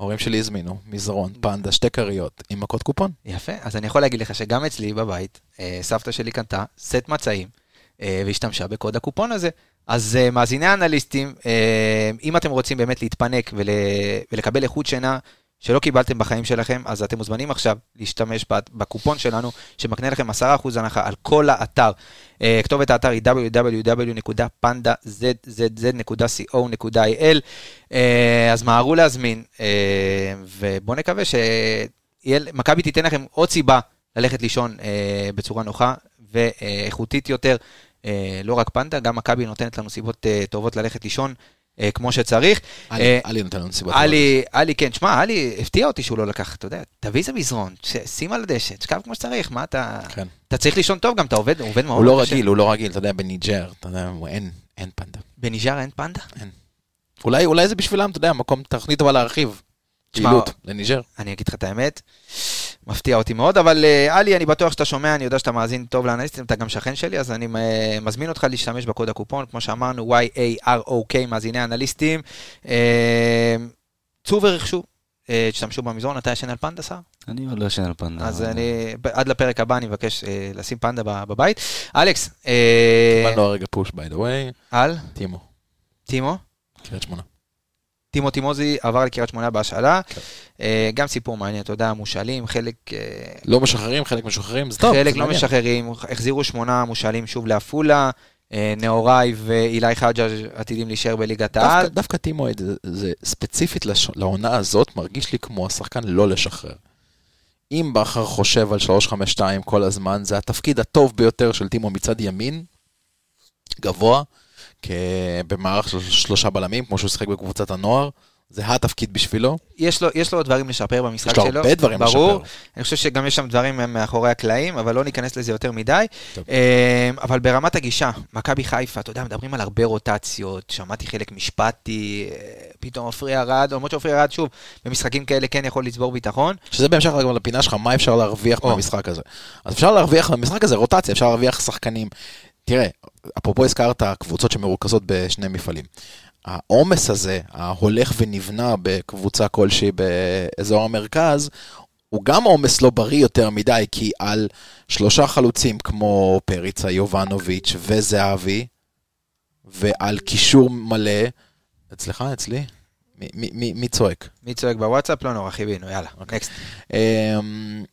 Speaker 4: ההורים שלי הזמינו מזרון, פנדה, שתי כריות, עם מכות קופון.
Speaker 1: יפה, אז אני יכול להגיד לך שגם אצלי בבית, אה, סבתא שלי קנתה סט מצעים, אה, והשתמשה בקוד הקופון הזה. אז אה, מאזיני האנליסטים, אם אתם רוצים באמת להתפנק ול, ולקבל איכות שינה שלא קיבלתם בחיים שלכם, אז אתם מוזמנים עכשיו להשתמש בקופון שלנו, שמקנה לכם 10% הנחה על כל האתר. אה, כתובת האתר היא www.pandazz.co.il. אה, אז מהרו להזמין, אה, ובואו נקווה שמכבי תיתן לכם עוד סיבה ללכת לישון בצורה נוחה ואיכותית יותר. לא רק פנדה, גם מכבי נותנת לנו סיבות טובות ללכת לישון כמו שצריך.
Speaker 4: עלי-
Speaker 1: אה,
Speaker 4: נותן לנו סיבות.
Speaker 1: עלי, עלי, כן, שמע, עלי הפתיע אותי שהוא לא לקח, אתה יודע, תביא איזה מזרון, שים על הדשא, תשכב כמו שצריך, מה אתה...
Speaker 4: כן.
Speaker 1: אתה צריך לישון טוב גם, אתה עובד, הוא עובד מאוד
Speaker 4: הוא לא. רגיל, הוא לא רגיל, אתה יודע, בניג'ר, אתה יודע, הוא- אין, אין פנדה.
Speaker 1: בניג'ר אין פנדה?
Speaker 4: אולי, אולי זה בשבילם, אתה יודע, מקום, תכנית טובה להרחיב.
Speaker 1: תשמע,
Speaker 4: פעילות, לניג'ר.
Speaker 1: אני אגיד לך את האמת, מפתיע אותי מאוד, אבל אה, עלי, אני בטוח שאתה שומע, אני יודע שאתה מאזין טוב לאנליסטים, אתה גם שכן שלי, אז אני אה, מזמין אותך להשתמש בקוד הקופון, כמו שאמרנו, Y-A-R-O-K, מאזיני האנליסטים. אה, צאו ורכשו, תשתמשו במזרון, אתה ישן על פנדה, שר?
Speaker 5: אני עוד לא ישן על פנדה.
Speaker 1: אז אני, עד לפרק הבא אני מבקש לשים פנדה ב- בבית. אלכס,
Speaker 4: קיבלנו הרגע פוש, by the way.
Speaker 1: על
Speaker 4: טימו,
Speaker 1: טימו.
Speaker 4: קריית שמונה.
Speaker 1: טימו טימוזי עבר לקריית שמונה בהשאלה.
Speaker 4: כן.
Speaker 1: אה, גם סיפור מעניין, אתה יודע, מושאלים, חלק... אה,
Speaker 4: לא משחררים, חלק משוחררים, זה טוב.
Speaker 1: חלק לא. משחררים, החזירו שמונה מושאלים שוב לעפולה, אה, נהוראי ואילי חג'אג' עתידים להישאר בליגת העל.
Speaker 4: דווקא- דווקא זה- זה ספציפית לש- לעונה הזאת, מרגיש לי כמו השחקן לא לשחרר. אם בכר חושב על 352 כל הזמן, זה התפקיד הטוב ביותר של טימו מצד ימין, גבוה, במערך של שלושה בלמים, כמו שהוא שיחק בקבוצת הנוער, זה התפקיד בשבילו.
Speaker 1: יש לו, יש לו דברים לשפר במשחק
Speaker 4: יש לו
Speaker 1: שלו.
Speaker 4: הרבה דברים
Speaker 1: ברור.
Speaker 4: לשפר.
Speaker 1: אני חושב שגם יש שם דברים מאחורי הקלעים, אבל לא ניכנס לזה יותר מדי.
Speaker 4: טוב.
Speaker 1: אה, אבל ברמת הגישה, מכבי חיפה, אתה יודע, מדברים על הרבה רוטציות, שמעתי חלק משפטי, אה, פתאום עופרי ארד, למרות שעופרי ארד, שוב, במשחקים כאלה כן יכול לצבור ביטחון.
Speaker 4: שזה בהמשך גם לפינה שלך, מה אפשר להרוויח
Speaker 1: או.
Speaker 4: מהמשחק הזה. אז אפשר להרוויח מהמשחק הזה רוטציה, אפשר להרוויח שחקנים. תראה, אפרופו הזכרת קבוצות שמרוכזות בשני מפעלים. העומס הזה, ההולך ונבנה בקבוצה כלשהי באזור המרכז, הוא גם עומס לא בריא יותר מדי, כי על שלושה חלוצים כמו פריצה, יובנוביץ' וזהבי, ועל קישור מלא, אצלך, אצלי? מי- מי- מי מי צועק?
Speaker 1: מי צועק בוואטסאפ? לא נורא, חיבינו, יאללה, נקסט.
Speaker 4: אמ,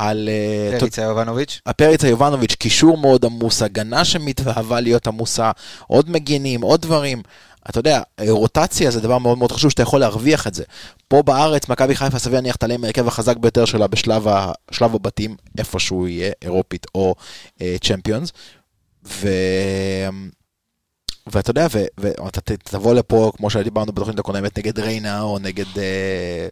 Speaker 4: על אה,
Speaker 1: פריצה יובנוביץ'.
Speaker 4: הפריצה יובנוביץ', קישור מאוד עמוס, הגנה שמתאהבה להיות עמוסה, עוד מגינים, עוד דברים. אתה יודע, רוטציה זה דבר מאוד מאוד חשוב שאתה יכול להרוויח את זה. פה בארץ, מכבי חיפה סביר להניח תעלה עם ההרכב החזק ביותר שלה בשלב ה- הבתים, איפה שהוא יהיה, אירופית או צ'מפיונס. ו... ואתה יודע, ואתה תבוא לפה, כמו שדיברנו בתוכנית הקודמת, נגד ריינה, או נגד, אה,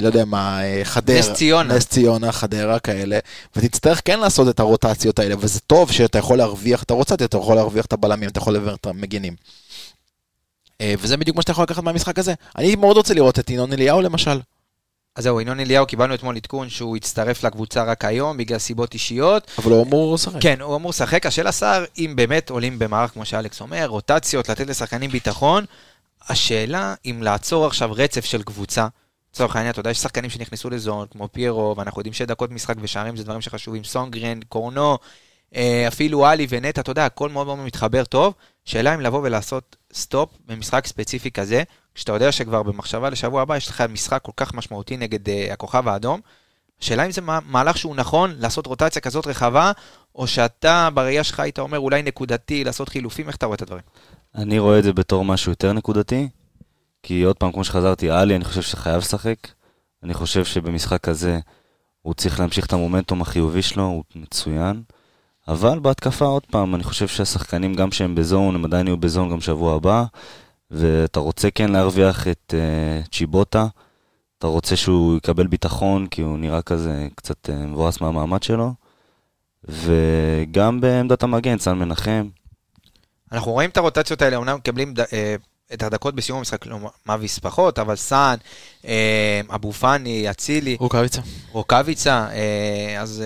Speaker 4: לא יודע מה, אה, חדרה.
Speaker 1: נס ציונה.
Speaker 4: נס ציונה, חדרה, כאלה. ותצטרך כן לעשות את הרוטציות האלה, וזה טוב שאתה יכול להרוויח את הרוטציה, אתה יכול להרוויח את הבלמים, אתה יכול להרוויח את המגינים. אה, וזה בדיוק מה שאתה יכול לקחת מהמשחק הזה. אני מאוד רוצה לראות את ינון אליהו למשל.
Speaker 1: אז זהו, ינון אליהו, קיבלנו אתמול עדכון שהוא הצטרף לקבוצה רק היום, בגלל סיבות אישיות.
Speaker 4: אבל הוא אמור לשחק.
Speaker 1: כן, הוא אמור לשחק. השאלה שר, אם באמת עולים במערך, כמו שאלכס אומר, רוטציות, לתת לשחקנים ביטחון, השאלה אם לעצור עכשיו רצף של קבוצה, לצורך העניין, אתה יודע, יש שחקנים שנכנסו ל zone, כמו פיירו, ואנחנו יודעים שדקות משחק ושערים זה דברים שחשובים, סונדגרן, קורנו, אה, אפילו עלי ונטע, אתה יודע, הכל מאוד מאוד מתחבר טוב. שאלה אם לבוא ולעשות stop במשחק ספציפי כזה, כשאתה יודע שכבר במחשבה לשבוע הבא יש לך משחק כל כך משמעותי נגד אה, הכוכב האדום. השאלה אם זה מה- מהלך שהוא נכון לעשות רוטציה כזאת רחבה, או שאתה בראייה שלך היית אומר אולי נקודתי, לעשות חילופים, איך אתה רואה את הדברים?
Speaker 5: אני רואה את זה בתור משהו יותר נקודתי, כי עוד פעם, כמו שחזרתי, עלי, אני חושב שחייב לשחק. אני חושב שבמשחק הזה הוא צריך להמשיך את המומנטום החיובי שלו, הוא מצוין. אבל בהתקפה, עוד פעם, אני חושב שהשחקנים, גם שהם בזון, הם עדיין יהיו בזון גם שבוע הבא, ואתה רוצה כן להרוויח את uh, צ'יבוטה, אתה רוצה שהוא יקבל ביטחון, כי הוא נראה כזה קצת uh, מבואס מהמעמד שלו, וגם בעמדת המגן, סן מנחם,
Speaker 1: אנחנו רואים את הרוטציות האלה, אומנם מקבלים ד- אה, את הדקות בסיום המשחק, לא מאביס פחות, אבל סאן, אבו פאני, אצילי,
Speaker 4: רוקאביצה.
Speaker 1: רוקאביצה, אז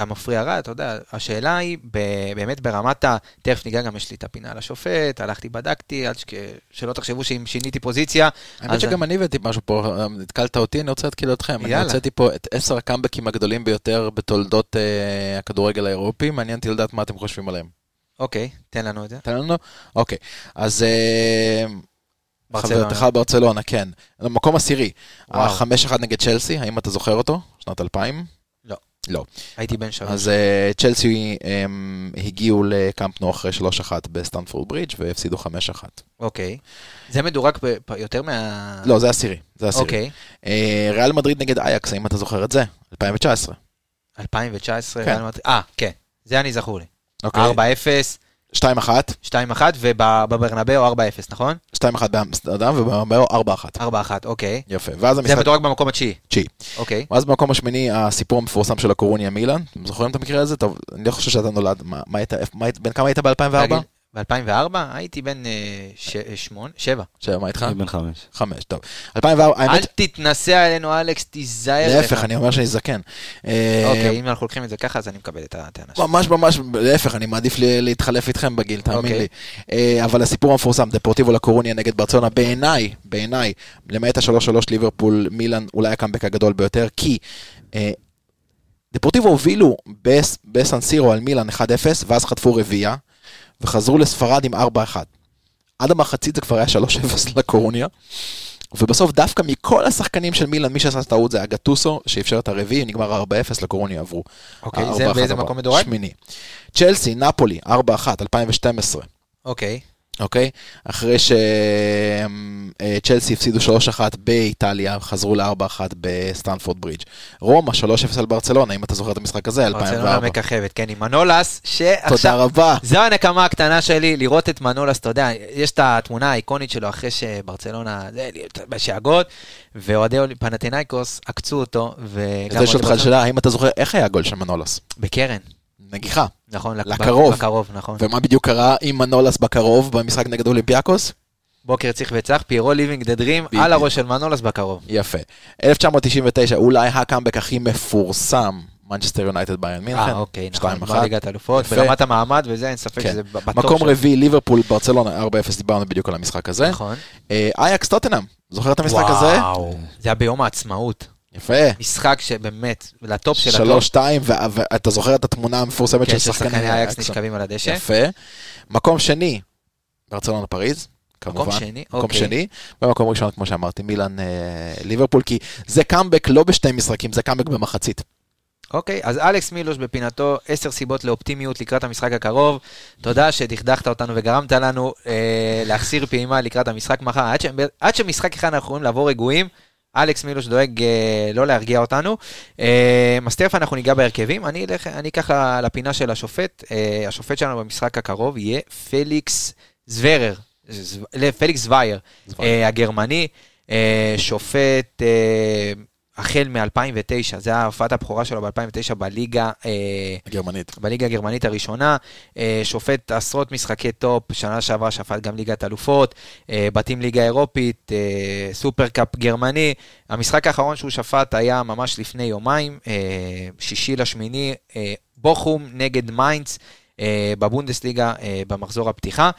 Speaker 1: אה, גם מפריע רע, אתה יודע, השאלה היא ב- באמת ברמת ה... תכף ניגע גם, יש לי את הפינה לשופט, הלכתי, בדקתי, עד שכ... שלא תחשבו שאם שיניתי פוזיציה,
Speaker 4: האמת
Speaker 1: אז-
Speaker 4: שגם אני הבאתי משהו פה, נתקלת אותי, אני רוצה להתקיל אתכם. אני
Speaker 1: יאללה.
Speaker 4: הוצאתי פה את עשר הקאמבקים הגדולים ביותר בתולדות אה, הכדורגל האירופי, מעניין אותי לדעת מה אתם חושבים עליהם.
Speaker 1: אוקיי, תן לנו את זה.
Speaker 4: תן לנו? אוקיי, אז אה. חברתך ברצלונה, כן. מקום עשירי. החמש אחד נגד צ'לסי, האם אתה זוכר אותו? שנת 2000?
Speaker 1: לא. הייתי בן שלוש.
Speaker 4: אז אה, צ'לסי הם הגיעו לקאמפ נו אחרי 3-1 בסטנפורד ברידג' והפסידו 5-1.
Speaker 1: אוקיי. זה מדורג ב- יותר מה...
Speaker 4: לא, זה עשירי, זה עשירי.
Speaker 1: אוקיי.
Speaker 4: אה, ריאל מדריד נגד אייקס, האם אתה זוכר את זה? 2019.
Speaker 1: 2019,
Speaker 4: כן.
Speaker 1: ריאל מדריד- אה, כן. זה אני זכור לי.
Speaker 4: אוקיי.
Speaker 1: 4-0,
Speaker 4: 2-1,
Speaker 1: 2-1, ובברנבאו 4-0, נכון?
Speaker 4: 2-1 באמסטרדם ובמאמרו 4-1.
Speaker 1: 4-1, אוקיי.
Speaker 4: יפה, ואז
Speaker 1: זה
Speaker 4: המשחק
Speaker 1: מדורג במקום התשיעי.
Speaker 4: תשיעי.
Speaker 1: אוקיי.
Speaker 4: ואז במקום השמיני, הסיפור המפורסם של הקורוניה מילאן. אתם זוכרים את המקרה הזה? טוב, אני לא חושב שאתה נולד. מה היית- בן כמה היית ב-2004?
Speaker 1: ב-2004 הייתי בן אה, ש- שמונה, שבע.
Speaker 4: שבע, מה איתך?
Speaker 5: אני בן חמש.
Speaker 4: חמש, טוב. 2004,
Speaker 1: אל
Speaker 4: האמת,
Speaker 1: תתנסה עלינו, אלכס, תיזהר.
Speaker 4: להפך, אני אומר שאני זקן. אה,
Speaker 1: אוקיי, אם אנחנו לוקחים את זה ככה, אז אני מקבל את הטענה שלי.
Speaker 4: ממש ממש, להפך, אני מעדיף להתחלף איתכם בגיל, תאמין
Speaker 1: אוקיי.
Speaker 4: לי. אה, אבל הסיפור המפורסם, דפורטיבו לקורוניה נגד ברצלונה, בעיניי, בעיניי, למעט ה-3-3 ליברפול, מילאן, אולי הקאמבק הגדול ביותר, כי אה, דפורטיבו הובילו בס- בסנסירו על מילאן 1-0, ואז חטפו רביעייה, וחזרו לספרד עם 4-1. עד המחצית זה כבר היה 3-0 לקורוניה. ובסוף דווקא מכל השחקנים של מילאן, מי שעשה טעות זה היה גטוסו, שאפשר את הרביעי, נגמר 4-0, לקורוניה עברו.
Speaker 1: אוקיי, זה באיזה. מקום מדורג?
Speaker 4: שמיני. צ'לסי, נפולי, 4-1, 2012,
Speaker 1: אוקיי.
Speaker 4: אוקיי? אחרי שצ'לסי הפסידו 3-1 באיטליה, חזרו ל-4-1 בסטנפורד ברידג'. רומא, 3-0 על ברצלונה, אם אתה זוכר את המשחק הזה,
Speaker 1: ברצלונה
Speaker 4: 2004.
Speaker 1: מככבת, כן, עם מנולס,
Speaker 4: תודה
Speaker 1: שעכשיו...
Speaker 4: רבה.
Speaker 1: זו הנקמה הקטנה שלי, לראות את מנולס, אתה יודע, יש את התמונה האיקונית שלו אחרי שברצלונה, בשאגות, ואוהדי פנתנאיקוס עקצו אותו, וגם...
Speaker 4: אותך
Speaker 1: ברצלונה-
Speaker 4: שאלה, האם אתה זוכר איך היה הגול של מנולס?
Speaker 1: בקרן,
Speaker 4: נגיחה.
Speaker 1: נכון, לק-
Speaker 4: לקרוב.
Speaker 1: בקרוב, נכון.
Speaker 4: ומה בדיוק קרה עם מנולס בקרוב במשחק נגד אולימפיאקוס?
Speaker 1: בוקר קריר וצח, פיירו living the
Speaker 4: dream.
Speaker 1: על הראש של מנולס בקרוב.
Speaker 4: יפה. 1999, אולי הקאמבק הכי מפורסם, מנצ'סטר יונייטד באיירן מינכן.
Speaker 1: אה, אוקיי, נכון,
Speaker 4: 2-1.
Speaker 1: גמר ליגת האלופות. ברמת המעמד וזה, אין ספק
Speaker 4: כן.
Speaker 1: שזה ב- בטופ
Speaker 4: מקום רביעי, ליברפול, ברצלונה, 4-0, דיברנו בדיוק על המשחק הזה.
Speaker 1: נכון.
Speaker 4: אה, אייקס טוטנאם, זוכר את המשחק הזה?
Speaker 1: וואו, זה היה ביום העצמאות.
Speaker 4: יפה.
Speaker 1: משחק שבאמת, לטופ של הטופ.
Speaker 4: שלוש, שתיים, ו- ואתה זוכר את התמונה המפורסמת
Speaker 1: כן,
Speaker 4: של
Speaker 1: של
Speaker 4: שחקני
Speaker 1: אייקס? נשכבים על הדשא.
Speaker 4: יפה. מקום שני, ברצלונה פריז. כמובן.
Speaker 1: מקום שני,
Speaker 4: מקום
Speaker 1: אוקיי.
Speaker 4: שני, ומקום ראשון, כמו שאמרתי, מילאן אה, ליברפול, כי זה קאמבק לא בשתי משחקים, זה קאמבק במחצית.
Speaker 1: אוקיי, אז אלכס מילוש בפינתו, עשר סיבות לאופטימיות לקראת המשחק הקרוב. תודה שדכדכת אותנו וגרמת לנו אה, להחסיר פעימה לקראת המשחק מחר. עד, ש... עד שמשחק אחד אנחנו יכולים לעבור רגועים, אלכס מילוש דואג אה, לא להרגיע אותנו. אה, אז תכף אנחנו ניגע בהרכבים. אני, אלך, אני אקח לפינה של השופט. אה, השופט שלנו במשחק הקרוב יהיה פליקס זוורר, ז- לא, פליקס זווייר, אה, הגרמני. אה, שופט אה, החל מ-2009, זה ההופעת הבכורה שלו ב-2009 בליגה, אה,
Speaker 4: הגרמנית.
Speaker 1: בליגה הגרמנית הראשונה, אה, שופט עשרות משחקי טופ, שנה שעברה שפט גם ליגת אלופות, אה, בתים ליגה אירופית, סופרקאפ גרמני. המשחק האחרון שהוא שפט היה ממש לפני יומיים, שישי לשמיני, בוכום נגד מיינץ. אה, בבונדסליגה במחזור הפתיחה.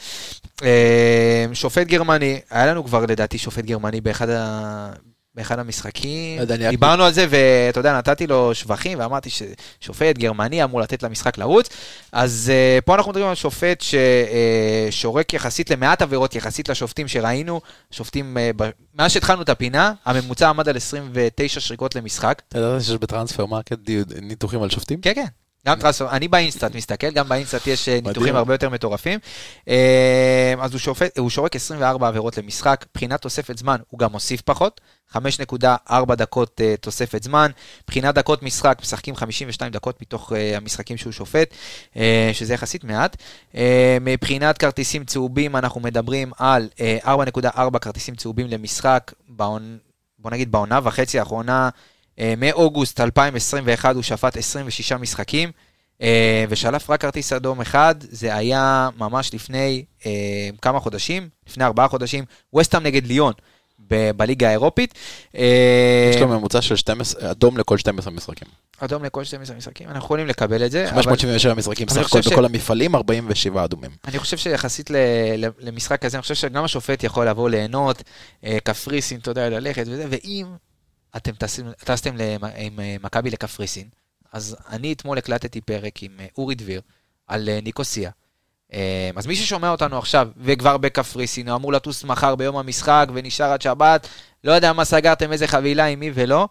Speaker 1: שופט גרמני, היה לנו כבר לדעתי שופט גרמני באחד, ה... באחד המשחקים, דיברנו על זה ואתה יודע, נתתי לו שבחים ואמרתי ששופט גרמני אמור לתת למשחק לרוץ. אז אה, פה אנחנו מדברים על שופט ששורק יחסית למעט עבירות, יחסית לשופטים שראינו, שופטים, אה, ב- מאז שהתחלנו את הפינה, הממוצע עמד על 29 שריקות למשחק.
Speaker 4: אתה יודע שיש בטרנספרמרקט ניתוחים על שופטים?
Speaker 1: כן, כן. גם טרנספר, אני באינסטאט מסתכל, גם באינסטאט יש אה, ניתוחים. הרבה יותר מטורפים. אה, אז הוא, שופט, הוא שורק 24 עבירות למשחק, מבחינת תוספת זמן הוא גם מוסיף פחות, 5.4 דקות אה, תוספת זמן, מבחינת דקות משחק משחקים 52 דקות מתוך המשחקים שהוא שופט, שזה יחסית מעט. מבחינת כרטיסים צהובים אנחנו מדברים על אה, 4.4 כרטיסים צהובים למשחק. בוא נגיד בעונה וחצי האחרונה. אה, מאוגוסט 2021 הוא שפט 26 משחקים, אה, ושלף רק כרטיס אדום אחד, זה היה ממש לפני אה, כמה חודשים, לפני ארבעה חודשים, וסטאם נגד ליון ב- בליגה האירופית.
Speaker 4: יש לו ממוצע של 12, אדום לכל 12 משחקים.
Speaker 1: אדום לכל 12 משחקים, אנחנו יכולים לקבל את זה. אבל-
Speaker 4: 577 משחקים
Speaker 1: אבל אני
Speaker 4: סך הכל
Speaker 1: ש-
Speaker 4: בכל המפעלים, 47 אדומים.
Speaker 1: אני חושב שיחסית ל, למשחק כזה, אני חושב שגם השופט יכול לבוא ליהנות, קפריסין, אתה יודע, ללכת וזה, ואם אתם טסתם עם אה, מכבי לקפריסין, אז אני אתמול הקלטתי פרק עם אה, אורי דביר על אה, ניקוסיה. אז מי ששומע אותנו עכשיו, וכבר בקפריסין, הוא אמור לטוס מחר ביום המשחק, ונשאר עד שבת, לא יודע מה סגרתם, איזה חבילה, עם מי ולא,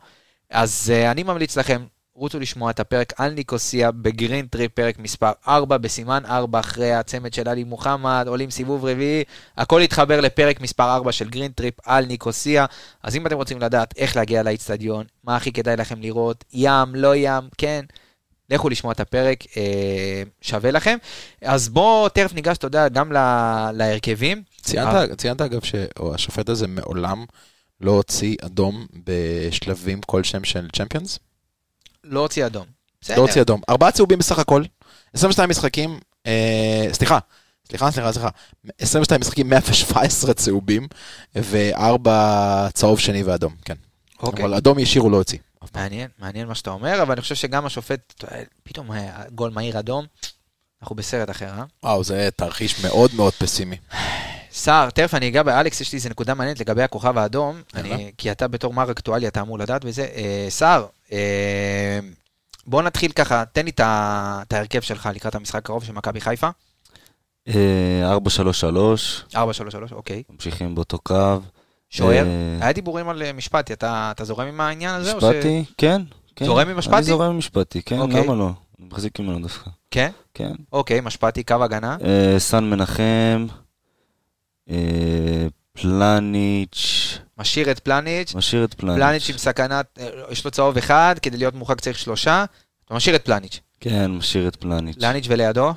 Speaker 1: אז אני ממליץ לכם, רוצו לשמוע את הפרק על ניקוסיה בגרין טריפ, פרק מספר 4, בסימן 4, אחרי הצמד של עלי מוחמד, עולים סיבוב רביעי, הכל יתחבר לפרק מספר 4 של גרין טריפ על ניקוסיה. אז אם אתם רוצים לדעת איך להגיע לאיצטדיון, מה הכי כדאי לכם לראות, ים, לא ים, כן, לכו לשמוע את הפרק, אה, שווה לכם. אז בואו תכף ניגש, יודע, גם לה, להרכבים.
Speaker 4: ציינת, ציינת אגב שהשופט הזה מעולם לא הוציא אדום בשלבים כלשהם של צ'מפיונס?
Speaker 1: לא הוציא אדום. בסדר.
Speaker 4: לא הוציא אדום. ארבעה צהובים בסך הכל, 22 משחקים, אה, סליחה, סליחה, סליחה, סליחה, 22 משחקים, 117 צהובים, וארבע צהוב שני ואדום, כן.
Speaker 1: אוקיי.
Speaker 4: אבל אדום ישיר הוא לא הוציא.
Speaker 1: מעניין, מעניין מה שאתה אומר, אבל אני חושב שגם השופט, פתאום גול מהיר אדום, אנחנו בסרט אחר, אה?
Speaker 4: וואו, זה תרחיש מאוד מאוד פסימי.
Speaker 1: סער, תכף אני אגע באלכס, יש לי איזה נקודה מעניינת לגבי הכוכב האדום. אני, כי אתה בתור מר אקטואלי, אתה אמור לדעת וזה. אה, סער, בוא נתחיל ככה, תן לי את ההרכב שלך לקראת המשחק הקרוב של מכבי חיפה.
Speaker 5: אה, 4-3-3,
Speaker 1: 4-3-3, אוקיי.
Speaker 5: ממשיכים באותו קו.
Speaker 1: שוער,
Speaker 5: אה,
Speaker 1: היה דיבורים על אה, משפטי, אתה, זורם עם העניין הזה?
Speaker 5: משפטי, כן. כן.
Speaker 1: זורם עם משפטי?
Speaker 5: אני זורם עם משפטי, כן,
Speaker 1: אוקיי.
Speaker 5: למה לא? מחזיק ממנו דווקא.
Speaker 1: כן?
Speaker 5: כן.
Speaker 1: אוקיי, משפטי, קו הגנה.
Speaker 5: אה, סן מנחם, אה, פלניץ',
Speaker 1: משאיר את פלניץ',
Speaker 5: משאיר את פלניץ'.
Speaker 1: פלניץ' עם סכנת, אה, יש לו צהוב אחד, כדי להיות מורחק צריך שלושה. אתה משאיר את פלניץ'.
Speaker 5: כן, משאיר את פלניץ'.
Speaker 1: לאניץ' ולידו?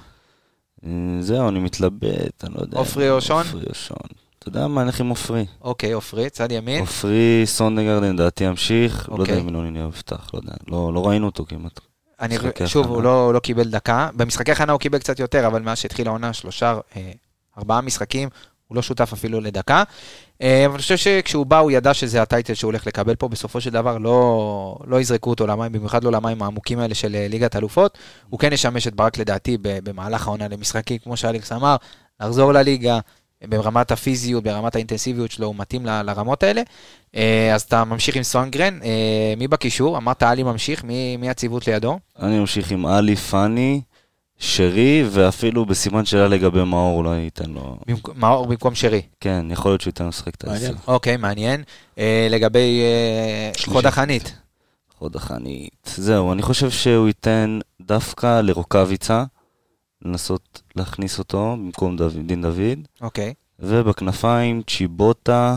Speaker 5: אה, זהו, אני מתלבט, אני לא יודע.
Speaker 1: עופרי או שון?
Speaker 5: עופרי או שון. אתה יודע מה, נלך עם עופרי.
Speaker 1: אוקיי, עופרי, צד ימין.
Speaker 5: עופרי, סונדגרד, לדעתי ימשיך. לא יודע
Speaker 1: אוקיי.
Speaker 5: אם ינון אליהו יפתח, לא יודע. לא לא ראינו אותו כמעט.
Speaker 1: אני, שוב. הוא לא, לא קיבל דקה. במשחקי הכנה הוא קיבל קצת יותר, אבל מאז שהתחילה העונה, שלושה, אה, ארבעה משחקים, הוא לא שותף אפילו לדקה. אה, אבל אני חושב שכשהוא בא, הוא ידע שזה הטייטל שהוא הולך לקבל פה. בסופו של דבר, לא, לא יזרקו אותו למים, במיוחד לא למים העמוקים האלה של אה, ליגת אלופות. הוא כן ישמש את ברק, לדעתי, במהלך העונה למשחקים, כמו שאלכס אמר, לחזור לליגה. ברמת הפיזיות, ברמת האינטנסיביות שלו, הוא מתאים ל- לרמות האלה. אה, אז אתה ממשיך עם סונגרן, מי בקישור? אמרת עלי ממשיך, מי, מי הציוות לידו?
Speaker 5: אני ממשיך עם עלי, פאני, שרי, ואפילו בסימן שאלה לגבי מאור, אולי ייתן לו...
Speaker 1: במק- מאור במקום שרי.
Speaker 5: כן, יכול להיות שהוא ייתן לו לשחק את. העשר.
Speaker 1: אוקיי, מעניין. אה, לגבי אה, חוד החנית.
Speaker 5: חוד החנית. זהו, אני חושב שהוא ייתן דווקא לרוקאביצה, לנסות להכניס אותו במקום דוד, דין דוד,
Speaker 1: אוקיי.
Speaker 5: ובכנפיים צ'יבוטה,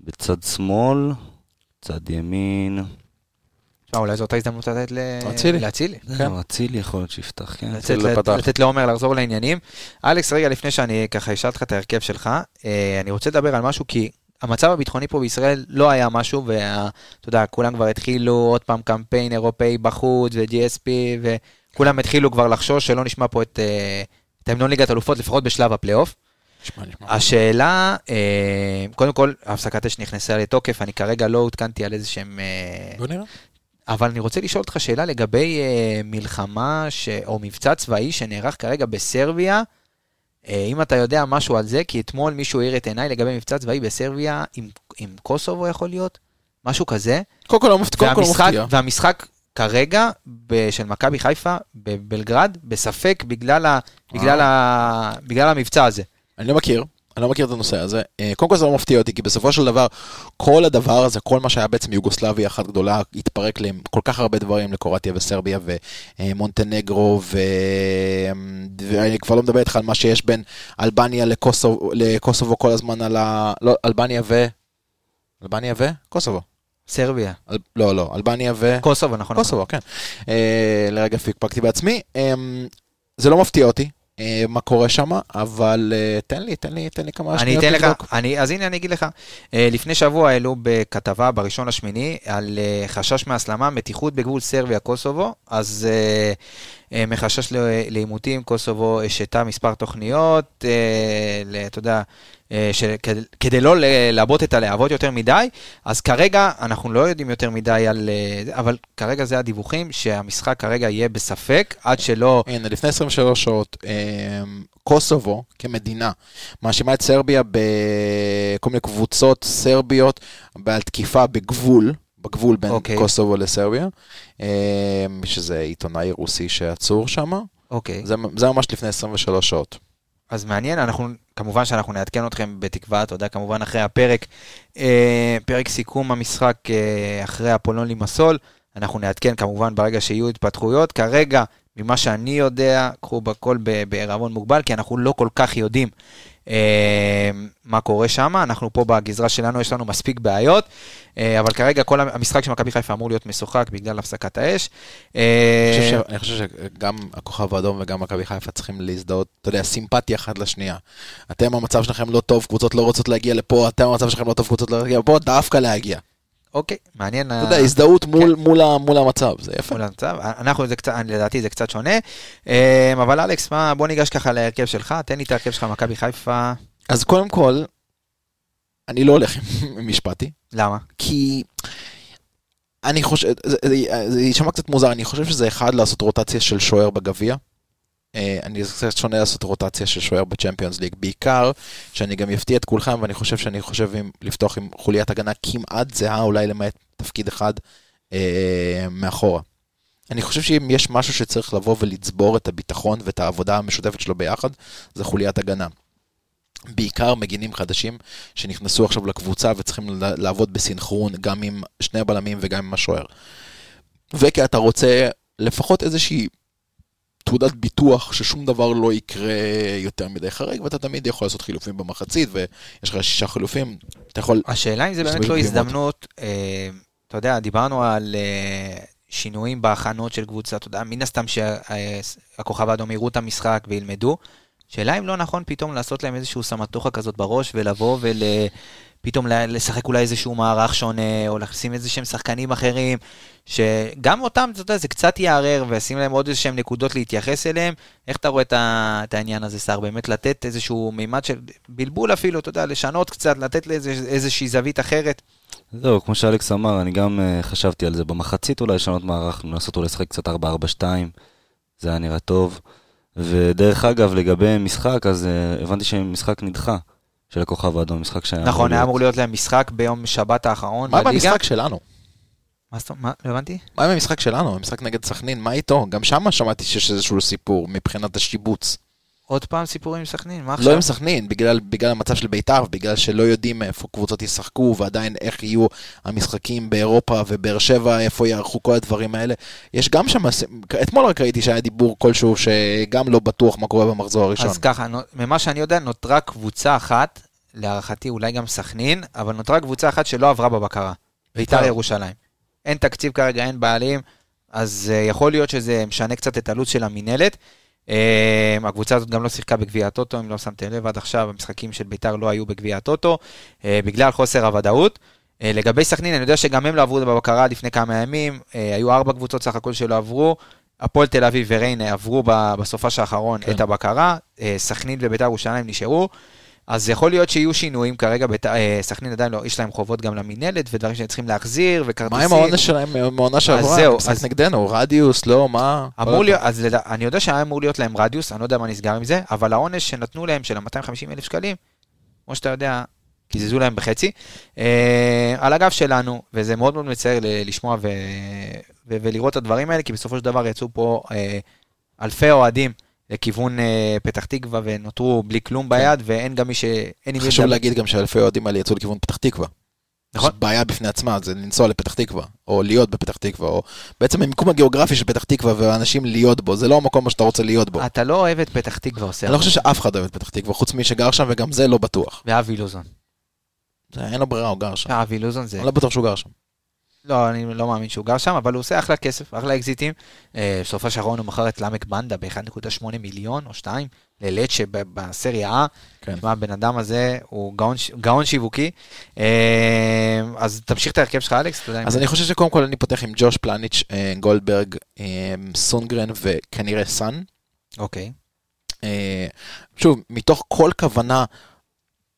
Speaker 5: בצד שמאל, צד ימין.
Speaker 1: תשמע, אולי זאת ההזדמנות לתת ל-
Speaker 4: אצילי.
Speaker 1: לאצילי.
Speaker 5: זהו, אצילי יכול להיות שיפתח, כן.
Speaker 1: לתת- לעומר לחזור לעניינים. אלכס, רגע לפני שאני ככה אשאל אותך את ההרכב שלך, אה, אני רוצה לדבר על משהו, כי המצב הביטחוני פה בישראל לא היה משהו, ואתה יודע, כולם כבר התחילו עוד פעם קמפיין אירופאי בחוץ, ו-GSP, וכולם התחילו כבר לחשוש שלא נשמע פה את אה, את המנון ליגת אלופות, לפחות בשלב הפלייאוף.
Speaker 4: נשמע, נשמע.
Speaker 1: השאלה, אה, קודם כל, הפסקת אש נכנסה לתוקף, אני כרגע לא עודכנתי על איזה שהם... אה,
Speaker 4: בוא נראה.
Speaker 1: אבל אני רוצה לשאול אותך שאלה לגבי אה, מלחמה ש... או מבצע צבאי שנערך כרגע בסרביה. אה, אם אתה יודע משהו על זה, כי אתמול מישהו העיר את עיניי לגבי מבצע צבאי בסרביה עם, עם קוסובו יכול להיות, משהו כזה.
Speaker 4: קודם כל לא מפתיע.
Speaker 1: והמשחק,
Speaker 4: מפתיע.
Speaker 1: והמשחק כרגע ב, של מכבי חיפה בבלגרד בספק בגלל, ה, בגלל, ה, בגלל המבצע הזה.
Speaker 4: אני לא מכיר, אני לא מכיר את הנושא הזה. אה, קודם כל זה לא מפתיע אותי, כי בסופו של דבר, כל הדבר הזה, כל מה שהיה בעצם יוגוסלביה אחת גדולה, התפרק לכל כך הרבה דברים, לקרואטיה וסרביה ומונטנגרו, ו... ואני כבר לא מדבר איתך על מה שיש בין אלבניה לקוסובו, לקוסובו כל הזמן על ה... לא, אלבניה ו... אלבניה ו? קוסובו.
Speaker 1: סרביה.
Speaker 4: אל... לא, לא, אלבניה ו...
Speaker 1: קוסובו, נכון.
Speaker 4: קוסובו, כן. אה, לרגע פיקפקתי בעצמי. אה, זה לא מפתיע אותי. אה, מה קורה שם, אבל אה, תן לי, תן לי, תן לי כמה
Speaker 1: אני
Speaker 4: שניות לבדוק.
Speaker 1: אני, אז הנה אני אגיד לך, אה, לפני שבוע העלו בכתבה בראשון לשמיני על חשש מהסלמה, מתיחות בגבול סרביה-קוסובו, אז מחשש לעימותים, קוסובו השתה מספר תוכניות, אתה יודע, כדי- כדי לא לעבות את הלהבות יותר מדי, אז כרגע אנחנו לא יודעים יותר מדי על אה, אבל כרגע זה הדיווחים, שהמשחק כרגע יהיה בספק, עד שלא...
Speaker 4: הנה, לפני 23 שעות, אה, קוסובו כמדינה מאשימה את סרביה בכל מיני קבוצות סרביות על תקיפה בגבול, בגבול בין
Speaker 1: אוקיי.
Speaker 4: קוסובו לסרביה, אה, שזה עיתונאי רוסי שעצור שם,
Speaker 1: אוקיי.
Speaker 4: זה, זה ממש לפני 23 שעות.
Speaker 1: אז מעניין, אנחנו, כמובן שאנחנו נעדכן אתכם בתקווה, אתה יודע, כמובן אחרי הפרק, אה, פרק סיכום המשחק אה, אחרי אפולון לימסול, אנחנו נעדכן כמובן ברגע שיהיו התפתחויות. כרגע, ממה שאני יודע, קחו בכל ב- בערבון מוגבל, כי אנחנו לא כל כך יודעים מה קורה שם. אנחנו פה בגזרה שלנו, יש לנו מספיק בעיות, אה, אבל כרגע כל המשחק של מכבי חיפה אמור להיות משוחק בגלל הפסקת האש. אה,
Speaker 4: אני חושב, שגם הכוכב האדום וגם מכבי חיפה צריכים להזדהות, אתה יודע, סימפתיה אחת לשנייה. אתם, המצב שלכם לא טוב, קבוצות לא רוצות להגיע לפה, אתם, המצב שלכם לא טוב, קבוצות לא להגיע לפה, דווקא להגיע.
Speaker 1: אוקיי, מעניין.
Speaker 4: אתה יודע, הזדהות מול, מול, המצב, זה יפה.
Speaker 1: מול המצב. אנחנו זה קצת, לדעתי זה קצת שונה. אה, אבל אלכס, מה, בוא ניגש ככה להרכב שלך, תן לי את ההרכב שלך, מכבי חיפה.
Speaker 4: אז קודם כל, אני לא הולך עם משפטי,
Speaker 1: למה?
Speaker 4: כי אני חושב, זה יישמע קצת מוזר, אני חושב שזה אחד לעשות רוטציה של שוער בגביע. אה, אני קצת שונה לעשות רוטציה של שוער בצ'מפיונס ליג, בעיקר שאני גם אפתיע את כולכם ואני חושב שאני חושב עם, לפתוח עם חוליית הגנה כמעט זהה, אולי למעט תפקיד אחד אה, מאחורה. אני חושב שאם יש משהו שצריך לבוא ולצבור את הביטחון ואת העבודה המשותפת שלו ביחד, זה חוליית הגנה. בעיקר מגינים חדשים שנכנסו עכשיו לקבוצה וצריכים לעבוד בסינכרון גם עם שני הבלמים וגם עם השוער. וכי אתה רוצה לפחות איזושהי תעודת ביטוח ששום דבר לא יקרה יותר מדי חריג, ואתה תמיד יכול לעשות חילופים במחצית, ויש לך שישה חילופים, אתה יכול...
Speaker 1: השאלה אם זה באמת לא. הזדמנות, אה, אתה יודע, דיברנו על אה, שינויים בהכנות של קבוצה, אתה יודע, מן הסתם שהכוכב האדום יראו את המשחק וילמדו. שאלה אם לא נכון פתאום לעשות להם איזשהו סמטוחה כזאת בראש ולבוא ופתאום לשחק אולי איזשהו מערך שונה, או לשים איזה שהם שחקנים אחרים, שגם אותם, אתה יודע, זה קצת יערער, וישים להם עוד איזה שהם נקודות להתייחס אליהם. איך אתה רואה את, את העניין הזה, סער? באמת לתת איזשהו מימד של בלבול אפילו, אתה יודע, לשנות קצת, לתת לאיזה, איזושהי זווית אחרת.
Speaker 5: זהו, כמו שאלכס אמר, אני גם uh, חשבתי על זה. במחצית אולי לשנות מערך, לנסות אולי לשחק קצת 4-4-2, זה היה נראה טוב. ודרך אגב, לגבי משחק, אז uh, הבנתי שמשחק נדחה של הכוכב האדום, משחק שהיה
Speaker 1: נכון, היה
Speaker 5: להיות.
Speaker 1: אמור להיות להם משחק ביום שבת האחרון
Speaker 4: מה
Speaker 1: בליגה.
Speaker 4: במשחק שלנו?
Speaker 1: מה זאת אומרת? מה? לא הבנתי?
Speaker 4: מה עם המשחק שלנו? המשחק נגד סכנין, מה איתו? גם שם שמעתי שיש איזשהו סיפור מבחינת השיבוץ.
Speaker 1: עוד פעם סיפורים עם סכנין, מה
Speaker 4: לא
Speaker 1: עכשיו?
Speaker 4: עם סכנין, בגלל, בגלל המצב של בית"ר, בגלל שלא יודעים איפה קבוצות ישחקו, ועדיין איך יהיו המשחקים באירופה ובאר שבע, איפה יערכו כל הדברים האלה. יש גם שם, אתמול רק ראיתי שהיה דיבור כלשהו שגם לא בטוח מה קורה במחזור הראשון.
Speaker 1: אז ככה, ממה שאני יודע, נותרה קבוצה אחת, להערכתי אולי גם סכנין, אבל נותרה קבוצה אחת שלא עברה בבקרה. ביתר ירושלים. אין תקציב כרגע, אין בעלים, אז uh, יכול להיות שזה משנה קצת את הלו"ז של המינהלת. Uh, הקבוצה הזאת גם לא שיחקה בגביע הטוטו, אם לא שמתם לב עד עכשיו, המשחקים של ביתר לא היו בגביע הטוטו, uh, בגלל חוסר הוודאות. Uh, לגבי סכנין, אני יודע שגם הם לא עברו בבקרה לפני כמה ימים, uh, היו ארבע קבוצות סך הכל שלא עברו. הפועל תל אביב וריינה עברו בסופש האחרון
Speaker 4: כן.
Speaker 1: את הבקרה, אה, סכנין וביתר ירושלים נשארו, אז יכול להיות שיהיו שינויים כרגע, בית- אה, סכנין עדיין לא, יש להם חובות גם למינהלת ודברים שהם צריכים להחזיר וכרטיסים.
Speaker 4: מה עם העונש שלהם מהעונה שעברה?
Speaker 1: זהו, אז-
Speaker 4: נגדנו, רדיוס, לא, מה?
Speaker 1: אמור להיות, אז לדע, אני יודע שהיה אמור להיות להם רדיוס, אני לא יודע מה נסגר עם זה, אבל העונש שנתנו להם של ה-250 אלף שקלים, כמו שאתה יודע, קיזזו להם בחצי, אה, על הגב שלנו, וזה מאוד מאוד מצער לשמוע ו, ו, ולראות את הדברים האלה, כי בסופו של דבר יצאו פה אה, אלפי אוהדים לכיוון אה, פתח תקווה ונותרו בלי כלום ביד, ואין גם מי ש... אין עם מי
Speaker 4: חשוב
Speaker 1: לדבר.
Speaker 4: להגיד גם שאלפי האוהדים האלה יצאו לכיוון פתח תקווה.
Speaker 1: נכון.
Speaker 4: זו בעיה בפני עצמה, זה לנסוע לפתח תקווה, או להיות בפתח תקווה, או בעצם המיקום הגיאוגרפי של פתח תקווה ואנשים להיות בו, זה לא המקום שאתה רוצה להיות בו.
Speaker 1: אתה לא אוהב את פתח תקווה עושה.
Speaker 4: אני לא חושב שאף אחד אוהב את פתח תקווה, חוץ מי שגר שם, וגם זה לא בטוח.
Speaker 1: ואבי לוזון.
Speaker 4: זה- אין לו ברירה, הוא גר שם.
Speaker 1: אבי לוזון זה...
Speaker 4: אני לא בטוח שהוא גר שם.
Speaker 1: לא, אני לא מאמין שהוא גר שם, אבל הוא עושה אחלה כסף, אחלה אקזיטים. אה, בסופו של האחרון הוא מכר את למק בנדה ב-1.8 מיליון או 2 ללצ'ה בסריה A.
Speaker 4: כן.
Speaker 1: תשמע, הבן אדם הזה הוא גאון, גאון שיווקי. אה, אז תמשיך את ההרכב שלך, אלכס. אתה יודע,
Speaker 4: אז אני חושב שקודם כל אני פותח עם ג'וש פלניץ', אה, גולדברג, סונגרן וכנראה סאן.
Speaker 1: אוקיי.
Speaker 4: שוב, מתוך כל כוונה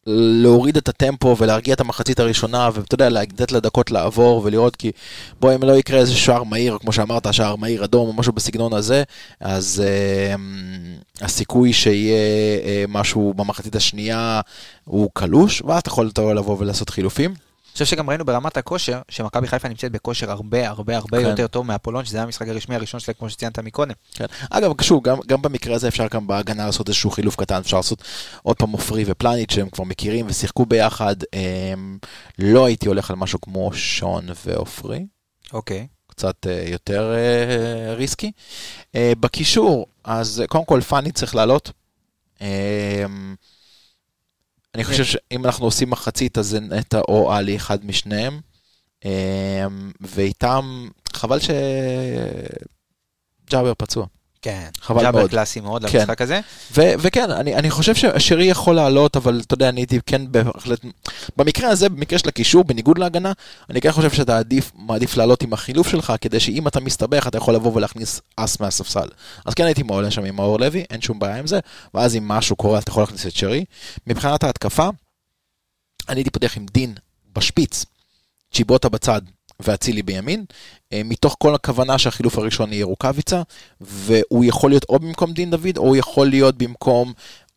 Speaker 4: להוריד את הטמפו ולהרגיע את המחצית הראשונה, ואתה יודע, לתת לדקות לעבור ולראות כי בוא, אם לא יקרה איזה שער מהיר, כמו שאמרת, שער מהיר אדום או משהו בסגנון הזה, אז אה, הסיכוי שיהיה אה, משהו במחצית השנייה הוא קלוש, ואז אתה יכול לבוא ולעשות חילופים.
Speaker 1: חושב שגם ראינו ברמת הכושר, שמכבי חיפה נמצאת בכושר הרבה הרבה הרבה
Speaker 4: כן.
Speaker 1: יותר טוב מהפולון, שזה היה המשחק הרשמי הראשון שלה, כמו שציינת מקודם.
Speaker 4: כן. אגב, שוב, גם, גם במקרה הזה אפשר גם בהגנה לעשות איזשהו חילוף קטן, אפשר לעשות עוד פעם עופרי ופלניץ' שהם כבר מכירים ושיחקו ביחד. הם, לא הייתי הולך על משהו כמו שון ועופרי,
Speaker 1: אוקיי.
Speaker 4: קצת אה, יותר אה, ריסקי. אה, בקישור, אז קודם כל פאני צריך לעלות. אני חושב שאם אנחנו עושים מחצית, אז זה נטע או עלי, אחד משניהם. אה, ואיתם, חבל שג'אבר פצוע.
Speaker 1: כן.
Speaker 4: חבל
Speaker 1: ג'אבר
Speaker 4: מאוד.
Speaker 1: קלאסי מאוד
Speaker 4: כן.
Speaker 1: למשחק הזה.
Speaker 4: ו- וכן, אני, אני חושב ששרי יכול לעלות, אבל אתה יודע, אני הייתי כן בהחלט... במקרה הזה, במקרה של הקישור, בניגוד להגנה, אני כן חושב שאתה עדיף, מעדיף לעלות עם החילוף שלך, כדי שאם אתה מסתבך, אתה יכול לבוא ולהכניס אס מהספסל. אז כן הייתי מעולה שם עם מאור לוי, אין שום בעיה עם זה, ואז אם משהו קורה, אתה יכול להכניס את שרי. מבחינת ההתקפה, אני הייתי פותח עם דין בשפיץ, צ'יבוטה בצד ואצילי בימין, אה, מתוך כל הכוונה שהחילוף הראשון יהיה רוקאביצה, והוא יכול להיות או במקום דין דוד, או הוא יכול להיות במקום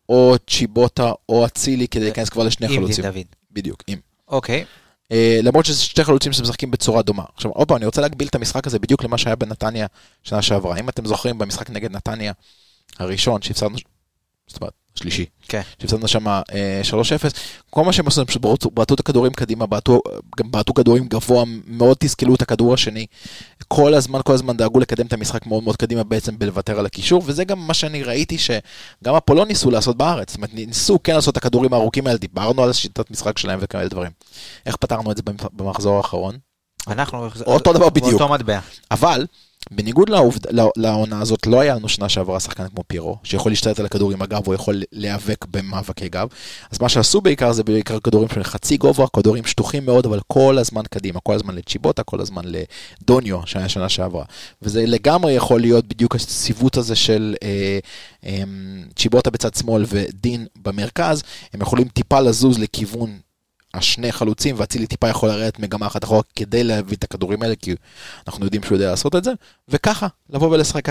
Speaker 4: או צ'יבוטה או אצילי, כדי להיכנס כבר לשני
Speaker 1: עם
Speaker 4: חלוצים.
Speaker 1: דין דוד.
Speaker 4: בדיוק, עם.
Speaker 1: אוקיי.
Speaker 4: אה, למרות שזה שתי חלוצים שמשחקים בצורה דומה. עכשיו, עוד פעם, אני רוצה להגביל את המשחק הזה בדיוק למה שהיה בנתניה שנה שעברה. אם אתם זוכרים, במשחק נגד נתניה הראשון, שהפסדנו, זאת אומרת, שלישי,
Speaker 1: כן.
Speaker 4: שהפסדנו שם אה, 3-0, כל מה שהם עשו, הם פשוט בעטו- את הכדורים קדימה, בעטו, גם בעטו כדורים גבוה, מאוד תסכלו את הכדור השני. כל הזמן, כל הזמן דאגו לקדם את המשחק מאוד מאוד קדימה בעצם בלוותר על הקישור, וזה גם מה שאני ראיתי שגם אפולון ניסו לעשות בארץ. זאת אומרת, ניסו כן לעשות את הכדורים הארוכים האלה, דיברנו על שיטת משחק שלהם וכאלה דברים. איך פתרנו את זה במח- במחזור האחרון?
Speaker 1: אנחנו...
Speaker 4: אותו דבר בדיוק.
Speaker 1: אותו מטבע.
Speaker 4: אבל, בניגוד לעובד, לא- לעונה הזאת, לא היה לנו שנה שעברה שחקן כמו פירו, שיכול להשתלט על הכדור עם הגב, הוא יכול להיאבק במאבקי גב. אז מה שעשו בעיקר זה בעיקר כדורים של חצי גובה, כדורים שטוחים מאוד, אבל כל הזמן קדימה, כל הזמן לצ'יבוטה, כל הזמן לדוניו, שהיה שנה שעברה. וזה לגמרי יכול להיות בדיוק הסיווט הזה של אה, אה, צ'יבוטה בצד שמאל ודין במרכז, הם יכולים טיפה לזוז לכיוון השני חלוצים, ואצילי טיפה יכול לרדת מגמה אחת אחורה כדי להביא את הכדורים האלה, כי אנחנו יודעים שהוא יודע לעשות את זה, וככה, לבוא ולשחק.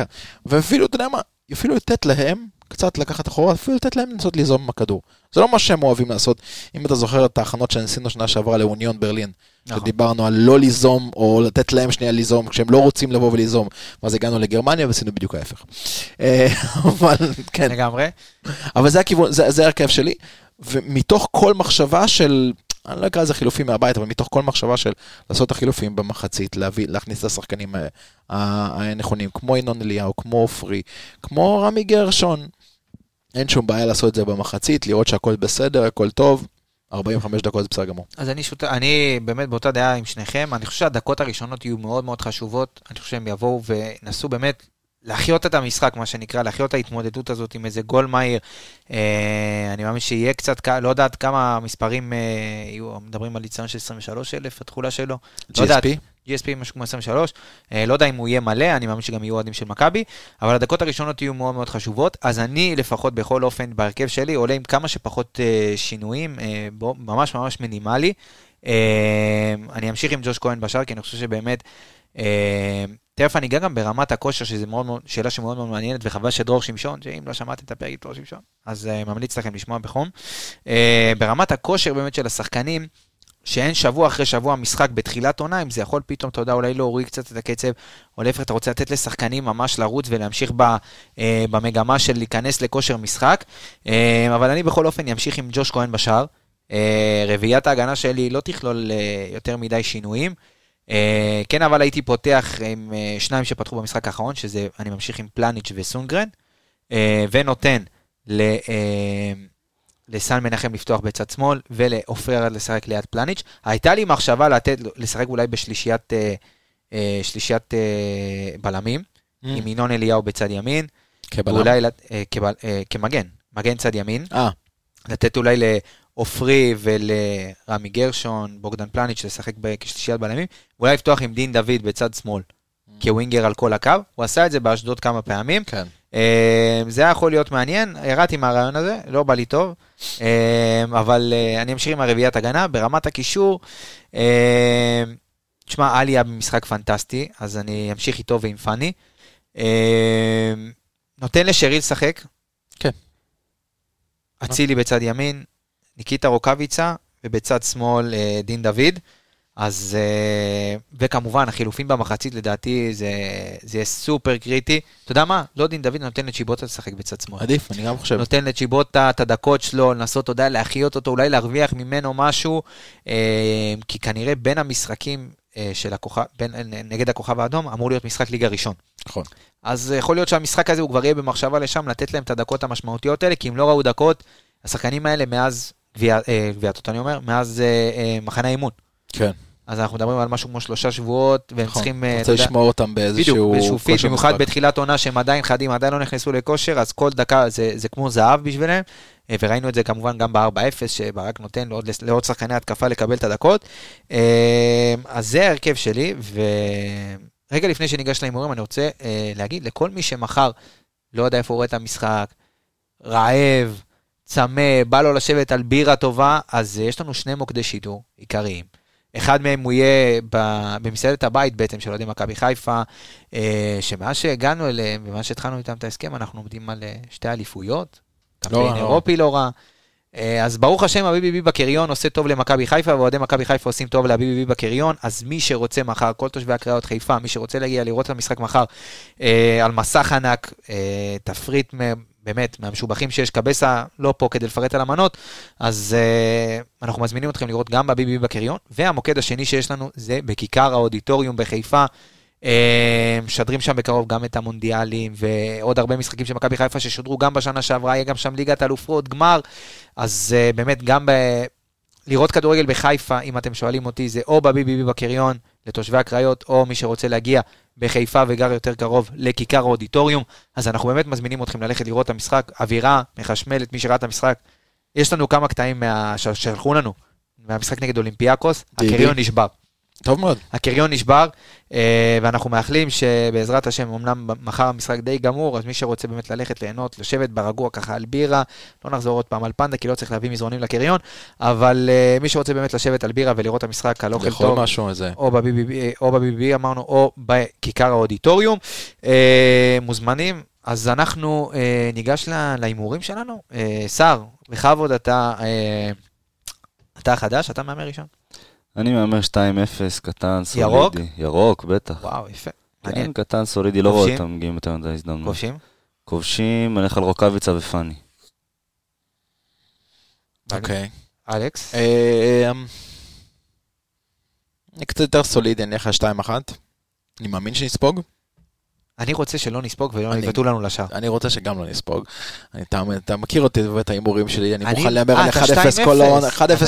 Speaker 4: ואפילו, אתה יודע מה, אפילו לתת להם, קצת לקחת אחורה, אפילו לתת להם לנסות ליזום עם הכדור. זה לא מה שהם אוהבים לעשות. אם אתה זוכר את ההכנות שעשינו שנה שעברה לאוניון ברלין,
Speaker 1: נכון.
Speaker 4: שדיברנו על לא ליזום, או לתת להם שנייה ליזום, כשהם לא רוצים לבוא וליזום. ואז הגענו לגרמניה ועשינו בדיוק ההפך. אה, אבל כן,
Speaker 1: לגמרי.
Speaker 4: אבל זה הכיוון, זה, זה ההרכב שלי, ומתוך כל מחשבה של, אני לא אקרא לזה חילופים מהבית, אבל מתוך כל מחשבה של לעשות את החילופים במחצית, להביא, להכניס את השחקנים ה- ה- הנכונים, כמו ינון אליהו, כמו עופרי, כמו רמי גרשון, אין שום בעיה לעשות את זה במחצית, לראות שהכל בסדר, הכל טוב, 45 דקות זה בסדר גמור.
Speaker 1: אז אני שותף, אני באמת באותה דעה עם שניכם, אני חושב שהדקות הראשונות יהיו מאוד מאוד חשובות, אני חושב שהם יבואו ונסו באמת להחיות את המשחק, מה שנקרא, להחיות את ההתמודדות הזאת עם איזה גול מהיר. אה, אני מאמין שיהיה קצת לא יודעת כמה מספרים אה, יהיו, מדברים על ניסיון של 23 אלף, התכולה שלו. לא.
Speaker 4: GSP?
Speaker 1: GSP משהו כמו 23, אה, לא יודע אם הוא יהיה מלא, אני מאמין שגם יהיו אוהדים של מכבי, אבל הדקות הראשונות יהיו מאוד מאוד חשובות, אז אני לפחות בכל אופן בהרכב שלי עולה עם כמה שפחות אה, שינויים, אה, בו, ממש ממש מינימלי. אה, אני אמשיך עם ג'וש כהן בשאר, כי אני חושב שבאמת, אה, תכף אני אגע גם ברמת הכושר, שזו מאוד מאוד, שאלה שמאוד מאוד מעניינת, וחבל שדרור שמשון, שאם לא שמעתם את הפרק דרור שמשון, אז אה, ממליץ לכם לשמוע בחום. אה, ברמת הכושר באמת של השחקנים, שאין שבוע אחרי שבוע משחק בתחילת עונה, אם זה יכול פתאום, אתה יודע, אולי להוריד קצת את הקצב, או להפך, אתה רוצה לתת לשחקנים ממש לרוץ ולהמשיך ב, אה, במגמה של להיכנס לכושר משחק. אה, אבל אני בכל אופן אמשיך עם ג'וש כהן בשער. אה, רביעיית ההגנה שלי לא תכלול אה, יותר מדי שינויים. אה, כן, אבל הייתי פותח עם אה, שניים שפתחו במשחק האחרון, שזה, אני ממשיך עם פלניץ' וסונגרן, אה, ונותן ל... לסן מנחם לפתוח בצד שמאל, ולעופרי ארד לשחק ליד פלניץ'. הייתה לי מחשבה לתת, לשחק אולי בשלישיית אה, שלישיית אה, בלמים,
Speaker 4: Mm.
Speaker 1: עם ינון אליהו בצד ימין,
Speaker 4: כבלם.
Speaker 1: ואולי אה, כבל- אה, כמגן, מגן צד ימין,
Speaker 4: אה,
Speaker 1: לתת אולי לעופרי ולרמי גרשון, בוגדן פלניץ' לשחק כשלישיית בלמים, ואולי לפתוח עם דין דוד בצד שמאל, כווינגר על כל הקו. הוא עשה את זה באשדוד כמה פעמים.
Speaker 4: כן.
Speaker 1: אה, זה היה יכול להיות מעניין, ירדתי מהרעיון הזה, לא בא לי טוב, אה, אבל אה, אני אמשיך עם הרביעיית הגנה. ברמת הקישור, אה, תשמע, עלי היה במשחק פנטסטי, אז אני אמשיך איתו ועם פאני. נותן לשרי לשחק.
Speaker 4: כן.
Speaker 1: אצילי בצד ימין, ניקיטה רוקאביצה, ובצד שמאל אה, דין דוד. אז, אה, וכמובן, החילופים במחצית לדעתי זה, זה יהיה סופר קריטי. אתה יודע מה? לא דין דוד נותן לצ'יבוטה לשחק בצד שמאל.
Speaker 4: עדיף, אני גם חושב.
Speaker 1: נותן לצ'יבוטה את הדקות שלו, לנסות, אתה יודע, להחיות אותו, אולי להרוויח ממנו משהו, אה, כי כנראה בין המשחקים של הכוכב, בין, נגד הכוכב האדום, אמור להיות משחק ליגה ראשון.
Speaker 4: נכון.
Speaker 1: אז יכול להיות שהמשחק הזה הוא כבר יהיה במחשבה לשם, לתת להם את הדקות המשמעותיות האלה, כי אם לא ראו דקות, השחקנים האלה מאז אה, גביע הטוטו, אני אומר, מאז אה, אה, מחנה האימון.
Speaker 4: כן.
Speaker 1: אז אנחנו מדברים על משהו כמו שלושה שבועות, והם
Speaker 4: נכון.
Speaker 1: צריכים... אתה
Speaker 4: רוצה לשמור אותם באיזשהו...
Speaker 1: בדיוק, באיזשהו במיוחד. בתחילת עונה שהם עדיין חדים, עדיין לא נכנסו לכושר, אז כל דקה זה, זה כמו זהב בשבילם, וראינו את זה כמובן גם ב-4-0, שברק נותן לעוד, לעוד שחקני התקפה לקבל את הדקות. אז זה ההרכב שלי, ורגע לפני שניגש להימורים, אני רוצה להגיד לכל מי שמחר לא יודע איפה הוא רואה את המשחק, רעב, צמא, בא לו לשבת על בירה טובה, אז אה, יש לנו שני מוקדי שידור עיקריים. אחד מהם הוא יהיה במסעדת הבית בעצם של אוהדי מכבי חיפה, אה, שמאז שהגענו אליהם ומאז שהתחלנו איתם את ההסכם, אנחנו עומדים על אה, שתי אליפויות,
Speaker 4: לא
Speaker 1: קמפיין
Speaker 4: רע, לא
Speaker 1: אירופי לא רע. אז ברוך השם, הביבי בקריון עושה טוב למכבי חיפה, ואוהדי מכבי חיפה עושים טוב להביבי בקריון, אז מי שרוצה מחר, כל תושבי הקריות חיפה, מי שרוצה להגיע לראות את המשחק מחר, אה, על מסך ענק, אה, תפריט באמת מהמשובחים שיש, קבסה לא פה כדי לפרט על המנות, אז אה, אנחנו מזמינים אתכם לראות גם בביבי בקריון, והמוקד השני שיש לנו זה בכיכר האודיטוריום בחיפה. אה, משדרים שם בקרוב גם את המונדיאלים ועוד הרבה משחקים של מכבי חיפה ששודרו גם בשנה שעברה, יהיה גם שם ליגת אלופות, גמר. אז uh, באמת גם ב... לראות כדורגל בחיפה, אם אתם שואלים אותי, זה או בביבי בקריון לתושבי הקריות, או מי שרוצה להגיע בחיפה וגר יותר קרוב לכיכר האודיטוריום. אז אנחנו באמת מזמינים אתכם ללכת לראות את המשחק, אווירה מחשמלת, מי שראה את המשחק. יש לנו כמה קטעים מה... ששלחו לנו מהמשחק נגד אולימפיאקוס. הקריון נשבר.
Speaker 4: טוב מאוד.
Speaker 1: הקריון נשבר, אה, ואנחנו מאחלים שבעזרת השם, אמנם מחר המשחק די גמור, אז מי שרוצה באמת ללכת ליהנות, לשבת ברגוע ככה על בירה, לא נחזור עוד פעם על פנדה, כי לא צריך להביא מזרונים לקריון, אבל אה, מי שרוצה באמת לשבת על בירה ולראות את המשחק על אוכל
Speaker 4: לאכול
Speaker 1: טוב,
Speaker 4: משהו איזה.
Speaker 1: או בביבי, או בביבי אמרנו, או בכיכר האודיטוריום, אה, מוזמנים. אז אנחנו אה, ניגש להימורים שלנו. אה, סער, בכבוד, אתה, אה, אתה החדש, אתה מהמר ראשון?
Speaker 5: אני מהמר 2-0, קטן, סולידי.
Speaker 1: ירוק?
Speaker 5: ירוק, בטח.
Speaker 1: וואו, יפה.
Speaker 5: כן. קטן, סולידי, לא רואה? אותם מגיעים יותר מדי הזדמנות.
Speaker 1: כובשים?
Speaker 5: כובשים, אני אלך על רוקאביצה ופאני.
Speaker 4: אוקיי.
Speaker 1: אלכס?
Speaker 4: אה, אני קצת יותר סולידי, אני אלך על 2-1. אני מאמין שנספוג.
Speaker 1: אני רוצה שלא נספוג ולא יבטאו לנו לשער.
Speaker 4: אני רוצה שגם לא נספוג. אתה, אתה מכיר אותי ואת ההימורים שלי, אני
Speaker 1: אני-
Speaker 4: מוכן להמר
Speaker 1: אה,
Speaker 4: על
Speaker 1: אתה
Speaker 4: 1-0 כל
Speaker 1: 2-0.
Speaker 4: העונה.
Speaker 1: אתה
Speaker 4: 1-0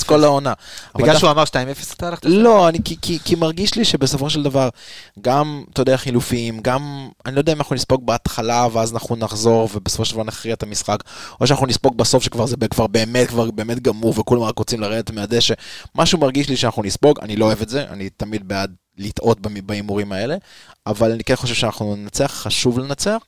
Speaker 4: 2-0 כל
Speaker 1: 2-0.
Speaker 4: העונה.
Speaker 1: בגלל שהוא אמר 2-0 אתה הלכת?
Speaker 4: לא, אני, כי, כי, כי מרגיש לי שבסופו של דבר, גם, אתה יודע, חילופים, גם, אני לא יודע אם אנחנו נספוג בהתחלה, ואז אנחנו נחזור, ובסופו של דבר נכריע את המשחק, או שאנחנו נספוג בסוף, שכבר זה כבר באמת, כבר באמת גמור, וכולם רק רוצים לרדת מהדשא. משהו מרגיש לי שאנחנו נספוג, אני לא אוהב את זה, אני תמיד בעד לטעות בהימורים האלה, אבל אני כן חושב שאנחנו ננצח, חשוב לנצח.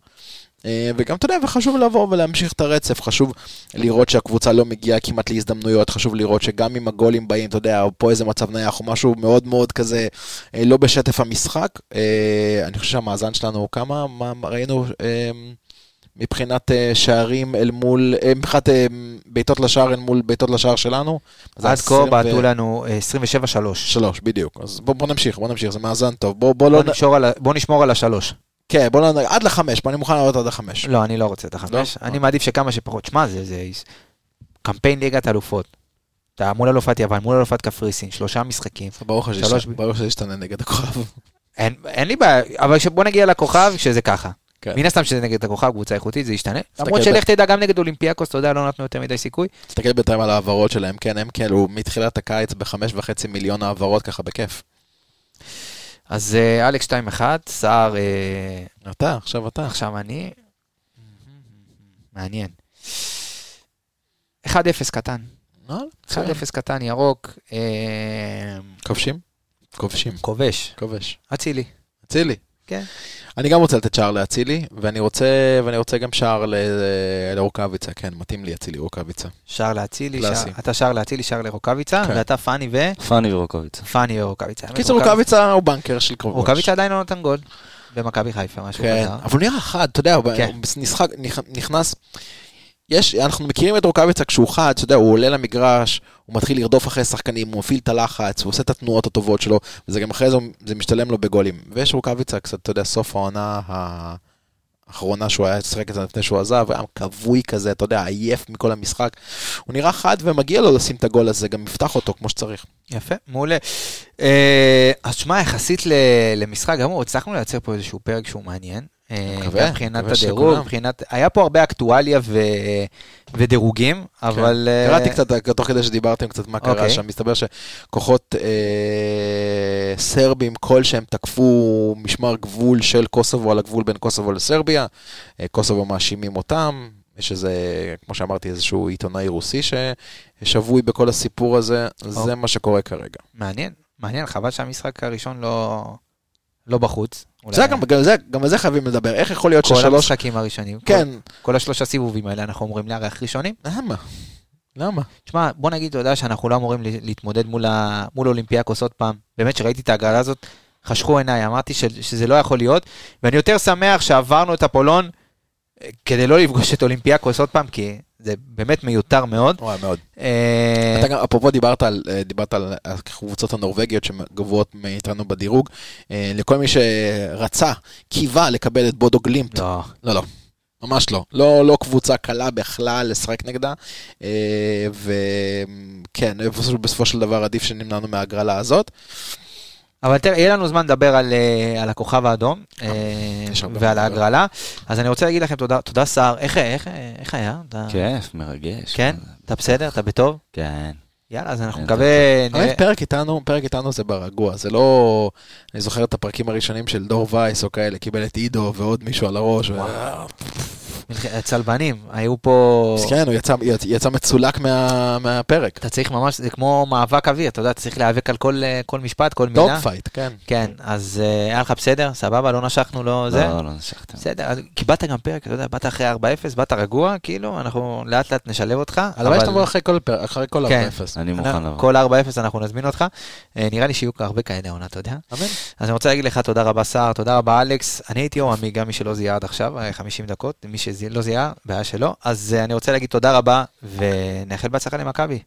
Speaker 4: אה, וגם, אתה יודע, וחשוב לבוא ולהמשיך את הרצף, חשוב לראות שהקבוצה לא מגיעה כמעט להזדמנויות, חשוב לראות שגם אם הגולים באים, אתה יודע, פה איזה מצב נייח, או משהו מאוד מאוד כזה, אה, לא בשטף המשחק. אה, אני חושב שהמאזן שלנו, כמה מה, ראינו אה, מבחינת אה, שערים אל מול, אה, מבחינת אה, בעיטות לשער אל מול בעיטות לשער שלנו? זה
Speaker 1: עד כה
Speaker 4: 20 ו-
Speaker 1: בעטו לנו אה, 27-3.
Speaker 4: שלוש, בדיוק. אז בוא, בוא נמשיך, בוא נמשיך, זה מאזן טוב. בוא, בוא לא...
Speaker 1: בוא נשמור על ה- בוא נשמור על השלוש.
Speaker 4: כן, בוא לא... עד לחמש, בוא, אני מוכן לעלות עד לחמש.
Speaker 1: לא, אני לא רוצה את החמש.
Speaker 4: לא?
Speaker 1: אני מעדיף שכמה שפחות. שמע, זה זה קמפיין ליגת אלופות. אתה מול אלופת יוון, מול אלופת קפריסין, שלושה משחקים.
Speaker 4: ברוך השם, ברוך ישתנה נגד הכוכב.
Speaker 1: אין אין לי בעיה, אבל בוא נגיע לכוכב שזה ככה.
Speaker 4: כן.
Speaker 1: מן הסתם שזה נגד הכוכב, קבוצה איכותית, זה ישתנה. למרות שלך תדע, גם נגד אולימפיאקוס, אתה יודע, לא נתנו יותר מדי סיכוי.
Speaker 4: תסתכל בינתיים על ההעברות שלהם, כן, הם כאילו מתחילת הקיץ בחמש וחצי מיליון העברות ככה בכיף.
Speaker 1: אז אה, אלכס 2-1, סער, אה,
Speaker 4: אתה, עכשיו אתה.
Speaker 1: עכשיו אני. מעניין. 1-0 קטן.
Speaker 4: אה,
Speaker 1: 1-0
Speaker 4: מצוין.
Speaker 1: קטן, ירוק. אה,
Speaker 4: כובשים? כובשים.
Speaker 1: כובש.
Speaker 4: כובש.
Speaker 1: אצילי.
Speaker 4: אצילי.
Speaker 1: כן.
Speaker 4: אני גם רוצה לתת שער לאצילי, ואני רוצה, ואני רוצה גם שער ל- לרוקאביצה, כן, מתאים לי אצילי רוקאביצה.
Speaker 1: שער לאצילי, אתה שער לאצילי, שער לרוקאביצה,
Speaker 4: כן.
Speaker 1: ואתה פאני ו...
Speaker 5: פאני ורוקוביץ.
Speaker 1: פאני ורוקאביצה.
Speaker 4: קיצור, רוקאביצה הוא בנקר של קרוב.
Speaker 1: רוקאביצה עדיין לא נותן גול. במכבי חיפה, משהו
Speaker 4: כן,
Speaker 1: כזה.
Speaker 4: אבל הוא נראה חד, אתה יודע, הוא
Speaker 1: כן.
Speaker 4: נכנס, יש, אנחנו מכירים את רוקאביצה כשהוא חד, אתה יודע, הוא עולה למגרש, הוא מתחיל לרדוף אחרי שחקנים, הוא מפעיל את הלחץ, הוא עושה את התנועות הטובות שלו, וזה גם אחרי זה, זה משתלם לו בגולים. ויש רוקאביצה קצת, אתה יודע, סוף העונה האחרונה שהוא היה לשחק את זה לפני שהוא עזב, היה כבוי כזה, אתה יודע, עייף מכל המשחק. הוא נראה חד ומגיע לו לשים את הגול הזה, גם יפתח אותו כמו שצריך.
Speaker 1: יפה, מעולה. אה, אז שמע, יחסית למשחק גמור, הצלחנו לייצר פה איזשהו פרק שהוא מעניין. אה,
Speaker 4: מקווה,
Speaker 1: מבחינת הדירוג. מבחינת... היה פה הרבה אקטואליה ו... ודירוגים, אבל... אה,
Speaker 4: קראתי קצת, תוך כדי שדיברתם קצת מה קרה
Speaker 1: אוקיי.
Speaker 4: שם, מסתבר שכוחות אה, סרבים כלשהם תקפו משמר גבול של קוסובו על הגבול בין קוסובו לסרביה, אה, קוסובו מאשימים אותם, יש איזה, כמו שאמרתי, איזשהו עיתונאי רוסי ששבוי בכל הסיפור הזה, זה
Speaker 1: אוקיי.
Speaker 4: מה שקורה כרגע.
Speaker 1: מעניין, מעניין, חבל שהמשחק הראשון לא... לא בחוץ.
Speaker 4: זה גם, גם, זה, גם על זה חייבים לדבר, איך יכול להיות
Speaker 1: כל
Speaker 4: ששלוש...
Speaker 1: המשחקים הראשונים.
Speaker 4: כן,
Speaker 1: כל, כל השלושה סיבובים האלה אנחנו אומרים לארח ראשונים.
Speaker 4: למה? למה?
Speaker 1: תשמע, בוא נגיד, אתה יודע שאנחנו לא אמורים להתמודד מול, ה... מול אולימפיאקוס עוד פעם. באמת שראיתי את ההגרלה הזאת, חשכו עיניי, אמרתי ש... שזה לא יכול להיות, ואני יותר שמח שעברנו את אפולון כדי לא לפגוש את אולימפיאקוס עוד פעם, כי זה באמת מיותר מאוד.
Speaker 4: וואי, מאוד.
Speaker 1: אה,
Speaker 4: אתה גם, אפרופו דיברת על, אה, דיברת על הקבוצות הנורבגיות שגבוהות מאיתנו בדירוג, אה, לכל מי שרצה, קיווה לקבל את בודו גלימפט.
Speaker 1: לא,
Speaker 4: לא, לא. ממש לא. לא, לא קבוצה קלה בכלל לשחק נגדה, וכן, בסופו של דבר עדיף שנמנענו מההגרלה הזאת.
Speaker 1: אבל תראה, יהיה לנו זמן לדבר על, אה, על הכוכב האדום אה,
Speaker 4: הרבה
Speaker 1: ועל. ההגרלה, אז אני רוצה להגיד לכם תודה, תודה סער, איך, איך, איך היה? אתה...
Speaker 5: כיף, מרגש.
Speaker 1: כן? אתה בסדר? אתה בטוב?
Speaker 5: כן.
Speaker 1: יאללה, אז אנחנו נקווה... נראה-
Speaker 4: האמת, פרק איתנו, פרק איתנו זה ברגוע, זה לא... אני זוכר את הפרקים הראשונים של דור וייס או כאלה, קיבל את עידו ועוד מישהו על הראש.
Speaker 1: צלבנים, היו פה...
Speaker 4: אז כן, הוא יצא, יצא מצולק מה, מהפרק.
Speaker 1: אתה צריך ממש, זה כמו מאבק אוויר, אתה יודע, אתה צריך להיאבק על כל, אה, כל משפט, כל
Speaker 4: דוג
Speaker 1: מילה.
Speaker 4: fight, כן.
Speaker 1: כן, אז אה, היה לך בסדר, סבבה, לא נשכנו, לא זה.
Speaker 5: לא, לא נשכתם.
Speaker 1: בסדר, אז קיבלת גם פרק, אתה יודע, באת אחרי 4-0, באת רגוע, כאילו, אנחנו לאט לאט נשלב אותך.
Speaker 4: הלוואי
Speaker 1: אבל-
Speaker 4: שתבוא אחרי כל פרק, אחרי כל
Speaker 1: כן.
Speaker 4: 4-0.
Speaker 5: אני מוכן לבוא.
Speaker 1: כל 4-0 אנחנו נזמין אותך. אה, נראה לי שיהיו הרבה כאלה עונה, אתה יודע.
Speaker 4: אמן.
Speaker 1: אז אני רוצה להגיד לך תודה רבה סער, תודה רבה אלכס. אני הייתי אור עמי, גם מי שלא זיהה עד עכשיו, אה, 50 דקות, מי שלא זיהה, בעיה שלו. אז אה, אני רוצה להגיד תודה רבה, ונאחל בהצלחה למכבי.